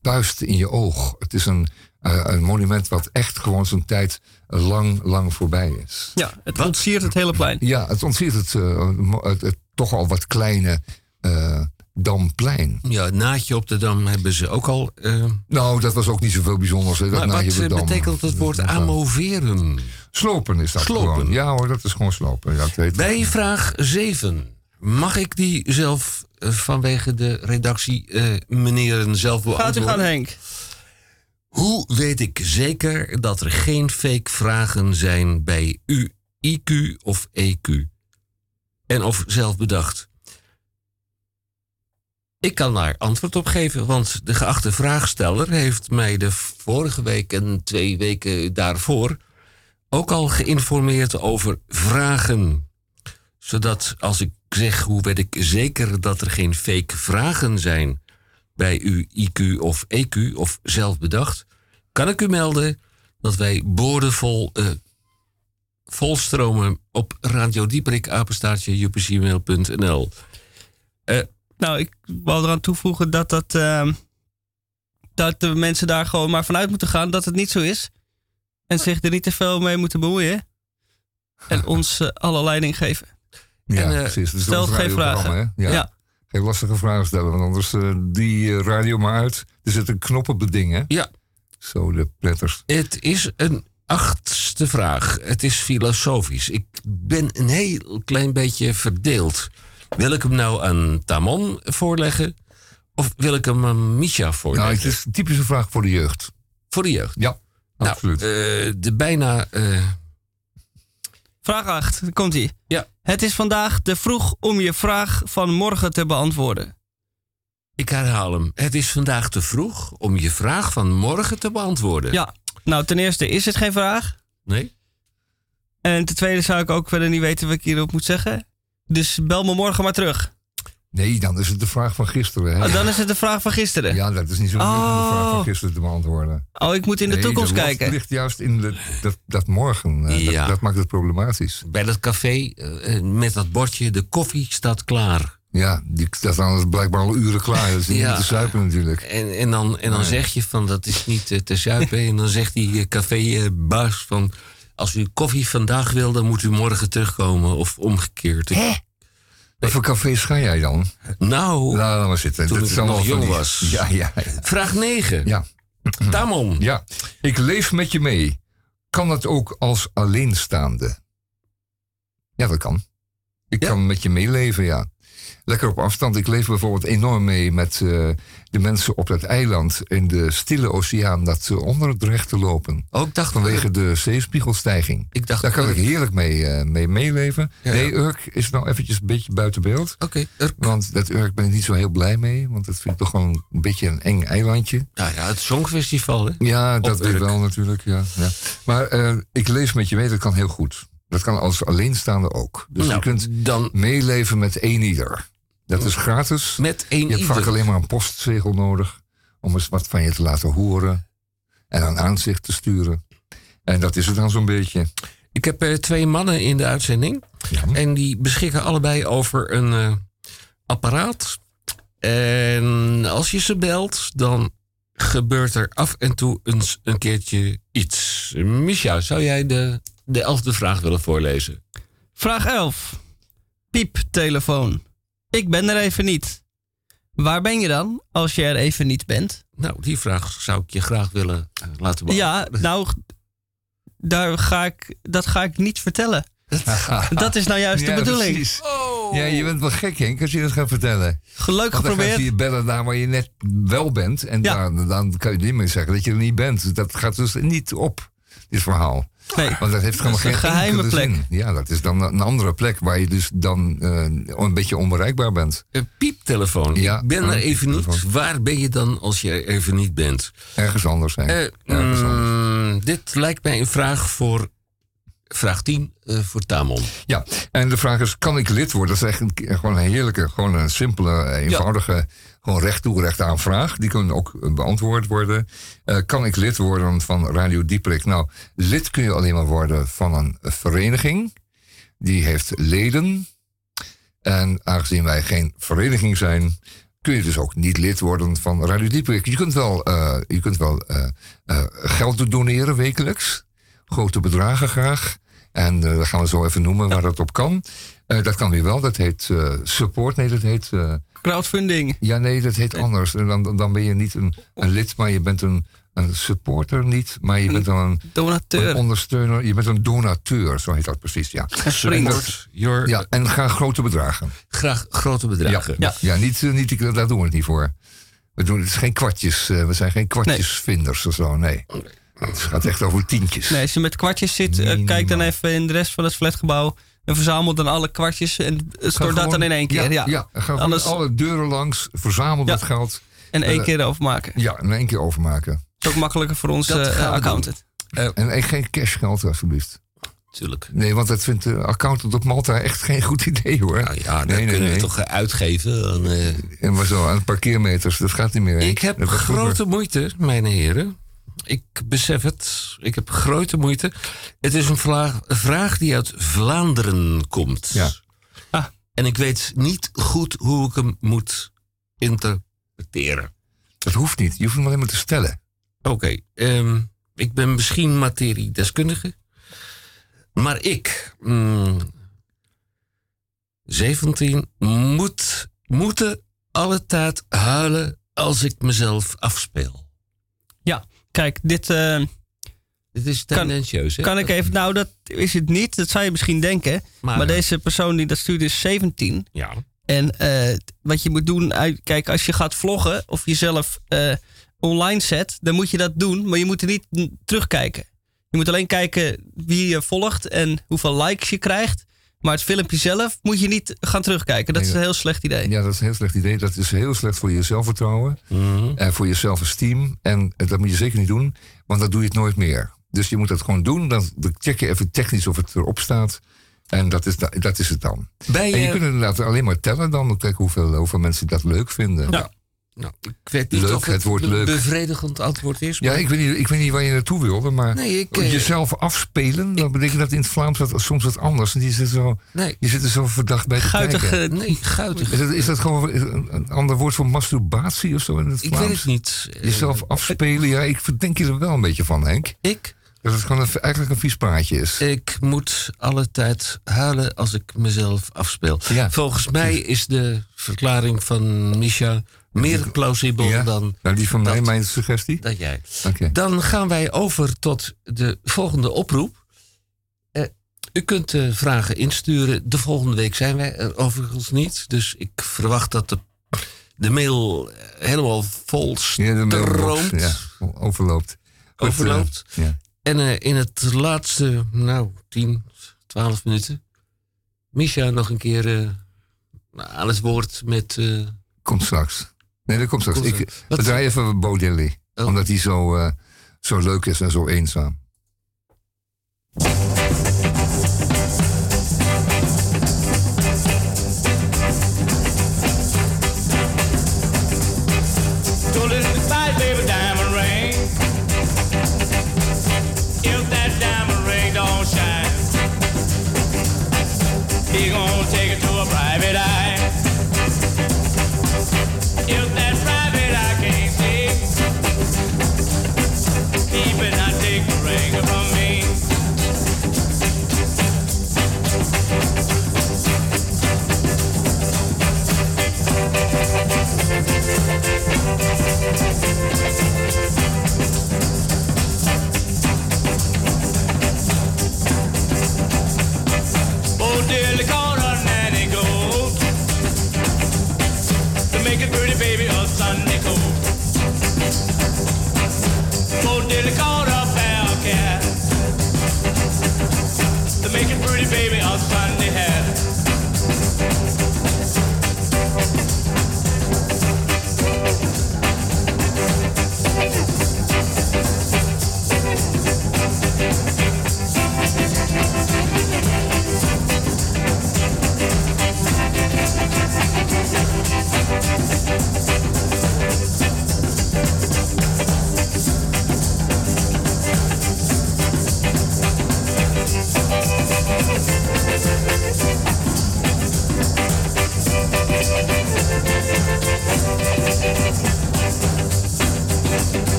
puist in je oog. Het is een, een monument wat echt gewoon zijn tijd lang, lang voorbij is. Ja, het ontsiert het hele plein. Ja, het ontziet het, eh, mo- het, het toch al wat kleine eh, Damplein. Ja, het naadje op de Dam hebben ze ook al. eh, Nou, dat was ook niet zoveel bijzonders. Hè, dat maar naadje wat op de Dam. betekent het woord amoveren? Slopen is dat Slopen. gewoon. Ja hoor, dat is gewoon slopen. Ja, heet- Bij vraag 7. Mag ik die zelf vanwege de redactie eh meneren zelf Gaat u beantwoorden? gaan, Henk. Hoe weet ik zeker dat er geen fake vragen zijn bij u, IQ of EQ? En of zelf bedacht? Ik kan daar antwoord op geven, want de geachte vraagsteller heeft mij de vorige week en twee weken daarvoor ook al geïnformeerd over vragen. Zodat als ik zeg hoe weet ik zeker dat er geen fake vragen zijn bij u IQ of EQ of zelf bedacht, kan ik u melden dat wij boordevol eh, volstromen op Radio Dieprik, apenstaartje. Eh, Nou, ik wou eraan toevoegen dat, dat, ehm, dat de mensen daar gewoon maar vanuit moeten gaan dat het niet zo is. En zich er niet te veel mee moeten bemoeien. En ons eh, alle leiding geven. Ja, En, precies. Is stel een geen vragen. Ja. Ja. Geen lastige vragen stellen, want anders die radio maar uit. Er zit een knop op het ding, hè? ja, Zo, de pletters. het is een achtste vraag. Het is filosofisch. Ik ben een heel klein beetje verdeeld. Wil ik hem nou aan Tamon voorleggen? Of wil ik hem aan Misha Nou, voorleggen? het is een typische vraag voor de jeugd. Voor de jeugd. Ja, Nou, absoluut. eh, de bijna... eh, Vraag 8, komt ie. Ja. Het is vandaag te vroeg om je vraag van morgen te beantwoorden. Ik herhaal hem. Het is vandaag te vroeg om je vraag van morgen te beantwoorden. Ja, nou ten eerste is het geen vraag. Nee? En ten tweede zou ik ook verder niet weten wat ik hierop moet zeggen. Dus bel me morgen maar terug. Nee, dan is het de vraag van gisteren, hè? Oh, dan is het de vraag van gisteren. Ja, dat is niet zo moeilijk om de vraag Oh. van gisteren te beantwoorden. Oh, ik moet in de Nee, toekomst kijken. ligt juist in de, dat, dat morgen. eh, Ja. dat, dat maakt het problematisch. Bij dat café eh, eh, met dat bordje, de koffie staat klaar. Ja, die staat dan blijkbaar al uren klaar. Dat is niet Ja. te zuipen natuurlijk. En, en dan, en dan zeg je van dat is niet eh, te zuipen. en dan zegt die eh, cafébaas van als u koffie vandaag wil, dan moet u morgen terugkomen of omgekeerd. Ik- Wat voor cafés ga jij dan? Nou, laat maar zitten. Toen Dat ik nog jong die- was. Ja, ja, ja. vraag 9. ja. Tamon. Ja, ik leef met je mee. Kan dat ook als alleenstaande? Ja, dat kan. Ik Ja. kan met je meeleven, ja. Lekker op afstand. Ik leef bijvoorbeeld enorm mee met eh, de mensen op dat eiland in de stille oceaan dat ze onder het rechte lopen. Ook dacht Vanwege de zeespiegelstijging. Ik dacht Daar kan ik heerlijk mee, eh, mee meeleven. Ja, nee. Urk is nou eventjes een beetje buiten beeld. Oké, Urk. Want dat Urk ben ik niet zo heel blij mee. Want dat vind ik toch gewoon een beetje een eng eilandje. Nou ja, het Songfestival, hè? Ja, dat weet Urk. wel natuurlijk. Ja, ja. Maar eh, ik lees met je mee, dat kan heel goed. Dat kan als alleenstaande ook. Dus Nou, je kunt dan meeleven met één ieder. Dat is gratis. met één Je hebt vaak alleen maar een postzegel nodig. Om eens wat van je te laten horen. En een aanzicht te sturen. En dat is het dan zo'n beetje. Ik heb eh, twee mannen in de uitzending. Ja. En die beschikken allebei over een eh, apparaat. En als je ze belt, dan gebeurt er af en toe eens een keertje iets. Misha, zou jij de, de elfde vraag willen voorlezen? Vraag 11. Pieptelefoon. Ik ben er even niet. Waar ben je dan als je er even niet bent? Nou, die vraag zou ik je graag willen eh, laten beantwoorden. Ja, nou, daar ga ik, dat ga ik niet vertellen. Dat is nou juist de bedoeling. precies. Ja, je bent wel gek, Henk, als je dat gaat vertellen. Dan gaat geprobeerd. hij je bellen daar waar je net wel bent. En Ja. daar, dan kan je niet meer zeggen dat je er niet bent. Dat gaat dus niet op, dit verhaal. Nee, Want dat heeft gewoon Dat is geen een geheime plek. zin. Ja, dat is dan een andere plek waar je dus dan eh, een beetje onbereikbaar bent. Een pieptelefoon. Ja, ik ben er even niet. Waar ben je dan als je er even niet bent? Ergens anders zijn. Eh, Ergens anders. mm, dit lijkt mij een vraag voor vraag 10 eh, voor Tamon. Ja, en de vraag is, kan ik lid worden? Dat is echt een, gewoon een heerlijke, gewoon een simpele, eenvoudige, gewoon recht toe, recht aan vraag. Die kunnen ook beantwoord worden. Eh, kan ik lid worden van Radio Dieprik? Nou, lid kun je alleen maar worden van een vereniging. Die heeft leden. En aangezien wij geen vereniging zijn, kun je dus ook niet lid worden van Radio Dieperik. Je kunt wel, eh, je kunt wel eh, geld doneren wekelijks. Grote bedragen graag. En dat gaan we zo even noemen waar dat op kan. Dat kan weer wel. Dat heet support. Nee, dat heet... Crowdfunding. ja, nee, dat heet anders. En dan, dan ben je niet een, een lid, maar je bent een, een supporter niet. Maar je bent dan een, Donateur. een ondersteuner. Je bent een donateur, zo heet dat precies, ja. Support your... Ja, en graag grote bedragen. Graag grote bedragen. Ja, ja. niet, eh, niet, daar doen we het niet voor. We doen, het is geen kwartjes. eh, we zijn geen kwartjesvinders of zo, nee. Het gaat echt over tientjes. Nee, als je met kwartjes zit, eh, kijk dan even in de rest van het flatgebouw. En verzamel dan alle kwartjes en stort dat dan in één keer. Ja, Ja, Anders- alle deuren langs, verzamel dat geld. En één Eh, keer overmaken. Ja, in één keer overmaken. Dat is ook makkelijker voor ons eh, accountant. En eh, geen cashgeld, alsjeblieft. Tuurlijk. Nee, want dat vindt de accountant op Malta echt geen goed idee, hoor. Nou ja, dat nee, nee, kunnen nee. we toch uitgeven. aan, eh, En maar zo, aan parkeermeters, dat gaat niet meer. Ik heb grote moeite, mijn heren. Ik besef het. Ik heb grote moeite. Het is een vraag, een vraag die uit Vlaanderen komt. Ja. Ah. En ik weet niet goed hoe ik hem moet interpreteren. Dat hoeft niet. Je hoeft hem alleen maar te stellen. Oké, ehm, ik ben misschien materiedeskundige. Maar ik, mm, 17, moet, moeten alle tijd huilen als ik mezelf afspeel. Ja, kijk, dit eh, Dit is Kan- tendentieus, hè? kan ik even... Nou, dat is het niet. Dat zou je misschien denken. Maar, Maar, deze persoon die dat stuurde is 17. Ja. En eh, wat je moet doen, kijk, als je gaat vloggen of jezelf eh, online zet, dan moet je dat doen, maar je moet er niet terugkijken. Je moet alleen kijken wie je volgt en hoeveel likes je krijgt. Maar het filmpje zelf moet je niet gaan terugkijken. Dat Nee, is een heel slecht idee. Ja, dat is een heel slecht idee. Dat is heel slecht voor je zelfvertrouwen. Mhm. En voor je zelfesteem. En eh, dat moet je zeker niet doen, want dan doe je het nooit meer. Dus je moet dat gewoon doen. Dan, check je even technisch of het erop staat. En dat is, da- dat is het dan. Bij, En je eh, kunt inderdaad alleen maar tellen dan. Kijken hoeveel, hoeveel mensen dat leuk vinden. Ja. Nou, ik weet niet Leuk, of het, het woord be- leuk. bevredigend antwoord is. Ja, ik weet, niet, ik weet niet waar je naartoe wilde, maar Nee, ik, eh, jezelf afspelen, dan betekent dat in het Vlaams wat, soms wat anders. En die zit zo, Nee. je zit er zo verdacht bij te Guitig, kijken. eh, Nee, guitig. Is dat, is dat gewoon een, een ander woord voor masturbatie of zo in het Ik Vlaams? weet het niet. Eh, Jezelf afspelen, ja, ik verdenk je er wel een beetje van, Henk. Ik, Dat het gewoon een, eigenlijk een vies praatje is. ik moet alle tijd huilen als ik mezelf afspeel. Ja. Volgens mij is de verklaring van Misha meer plausibel Ja? dan Nou, die van mij, mijn suggestie? dat jij. Oké. Dan gaan wij over tot de volgende oproep. Eh, u kunt eh, vragen insturen. De volgende week zijn wij er overigens niet. Dus ik verwacht dat de, de mail eh, helemaal vol stroomt. ja, overloopt. Goed, Overloopt. ja. En in het laatste, nou, 10, 12 minuten. Misha nog een keer aan het woord met. Komt straks. Nee, dat komt straks. Komt Ik, we draaien even Bo Diddley. Oh. Omdat hij zo, eh, zo leuk is en zo eenzaam.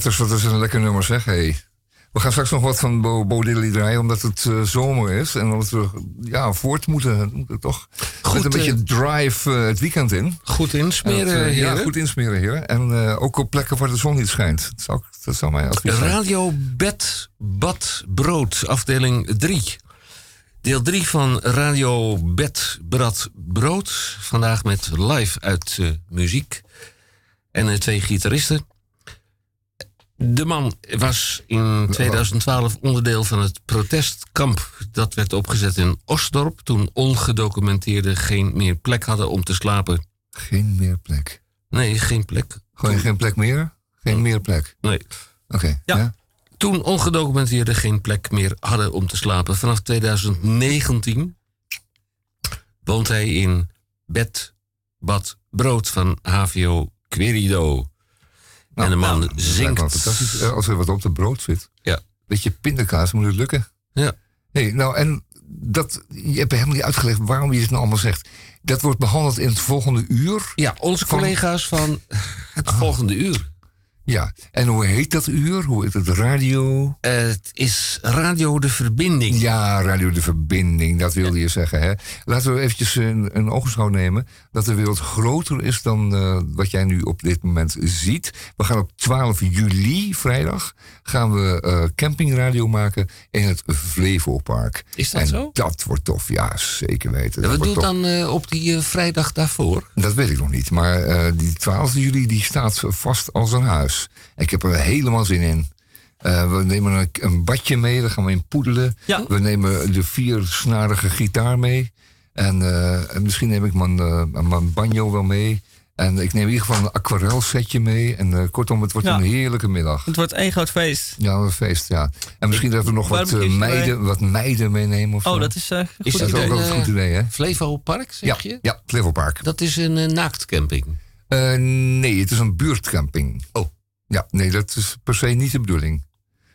Pletters, dat is een lekker nummer zeg. Hey. We gaan straks nog wat van Bo, Bo Diddley draaien, omdat het eh, zomer is. En omdat we ja, voort moeten, moeten toch Goed, met een beetje eh, drive eh, het weekend in. Goed insmeren, En, eh, Ja, heren. goed insmeren, heer. En ook op plekken waar de zon niet schijnt. Dat zou, dat zou mijn advies zijn. Radio Bed Bad Brood, afdeling 3. Deel 3 van Radio Bed Brad Brood. Vandaag met live uit muziek. En twee gitaristen. De man was in 2012 onderdeel van het protestkamp. Dat werd opgezet in Osdorp. Toen ongedocumenteerden geen meer plek hadden om te slapen. Geen meer plek. Nee, geen plek. Gewoon geen plek meer? Geen meer plek? Nee. Oké. Ja. Toen ongedocumenteerden geen plek meer hadden om te slapen. Vanaf 2019 woont hij in Bed, Bad, Brood van HVO Querido. En de man Nou, zingt. fantastisch. Eh, Als er wat op de brood zit. Ja. Beetje pindakaas, moet het lukken. Ja. Hey, nou, en dat, je hebt helemaal niet uitgelegd waarom je dit nou allemaal zegt. Dat wordt behandeld in het volgende uur. Ja, onze collega's van het volgende uur. Ja, en hoe heet dat uur? Hoe heet het? Radio? Het is Radio de Verbinding. Ja, Radio de Verbinding, dat wilde je zeggen. Hè? Laten we eventjes een, een ogenschouw nemen dat de wereld groter is dan eh, wat jij nu op dit moment ziet. We gaan op 12 juli, vrijdag, gaan we eh, campingradio maken in het Flevopark. Is dat en zo? dat wordt tof, ja, zeker weten. En Dat wat doet tof. dan eh, op die vrijdag daarvoor? Dat weet ik nog niet, maar die 12 juli die staat vast als een huis. Ik heb er helemaal zin in. Eh, we nemen een, een badje mee, daar gaan we in poedelen. Ja. We nemen de viersnarige gitaar mee. En, eh, en misschien neem ik mijn, eh, mijn banjo wel mee. En ik neem in ieder geval een aquarelsetje mee. En eh, kortom, het wordt Ja. een heerlijke middag. Het wordt één groot feest. Ja, een feest, ja. En misschien dat we nog wat, meiden, wat meiden meenemen of zo. Oh, dat is eh Is goed. dat is ook een, wel een goed idee, hè? Flevo Park, zeg Ja, je? ja, Flevopark. Dat is een naaktcamping. Eh, nee, het is een buurtcamping. Oh. Ja, nee, dat is per se niet de bedoeling.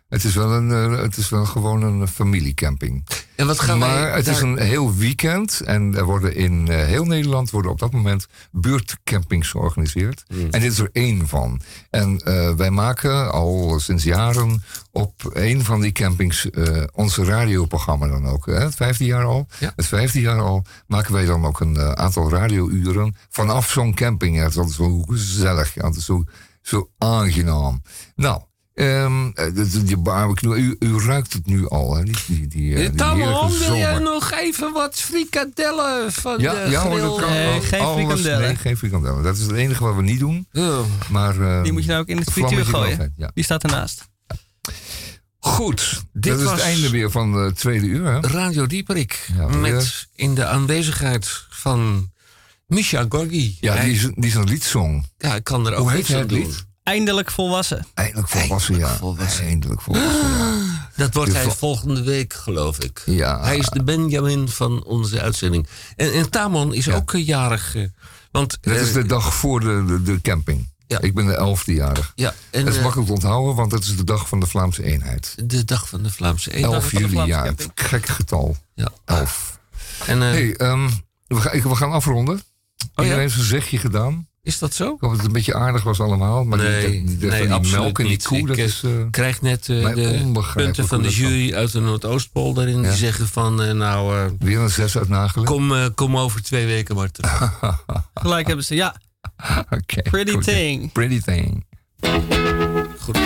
Het is wel, een, eh, het is wel gewoon een familiecamping. En wat gaan maar wij het is een heel weekend en er worden in eh, heel Nederland worden op dat moment buurtcampings georganiseerd. Hmm. En dit is er één van. En eh, wij maken al sinds jaren op een van die campings eh, onze radioprogramma dan ook. Hè? Het vijfde jaar al. Ja. Het vijfde jaar al maken wij dan ook een aantal radiouren vanaf zo'n camping. Ja, dat is zo gezellig. Ja, dat is zo, zo aangenaam. Nou. ehm, eh, die- die barbecue, u, u ruikt het nu al, hè? Die, die, die, eh, die Tamon, heerlijke wil jij nog even wat frikadellen van Ja, de ja hoor, grill? dat kan. Nee, Al- geen alles- frikandellen. Nee, geen frikandellen. Dat is het enige wat we niet doen. Maar, eh, Die moet je nou ook in het frituur gooien. Ja. Die staat ernaast. Goed, Dit dat is was- het einde weer van de tweede uur. Hè? Radio Dieperik. Ja, met in de aanwezigheid van Misha Gorgi. Ja, Hij- die is, die is een liedzong. ja, ik kan er ook Hoe heet het doen. lied? Eindelijk volwassen. Eindelijk volwassen, ja. volwassen. Eindelijk volwassen, ja. Dat wordt hij vo- volgende week, geloof ik. Ja. Hij is de Benjamin van onze uitzending. En, en Tamon is Ja. ook eh, jarig. eh, want, Dat eh, is de dag voor de, de, de camping. Ja. Ik ben de elfde jarig. ja, en, Dat is eh, makkelijk te onthouden, want het is de dag van de Vlaamse eenheid. de dag van de Vlaamse Eenheid. 11 van de juli, ja. Gek getal. Ja. 11. En, eh, hey, ehm, we, gaan, we gaan afronden. Oh ja? Iedereen heeft zijn zegje gedaan. Is dat zo? Ik hoop dat het een beetje aardig was allemaal. Maar Nee, die, die, die, nee, melk en die niet. koe, Ik, dat eh, is... eh, krijg net eh, de punten van de jury uit de Noordoostpolder in. Ja. Die zeggen van, eh, nou, eh, weer een zes uit Nagelen. kom, eh, kom over twee weken maar terug. Gelijk hebben ze. Ja, Oké, pretty goed. thing. Pretty thing. Goed.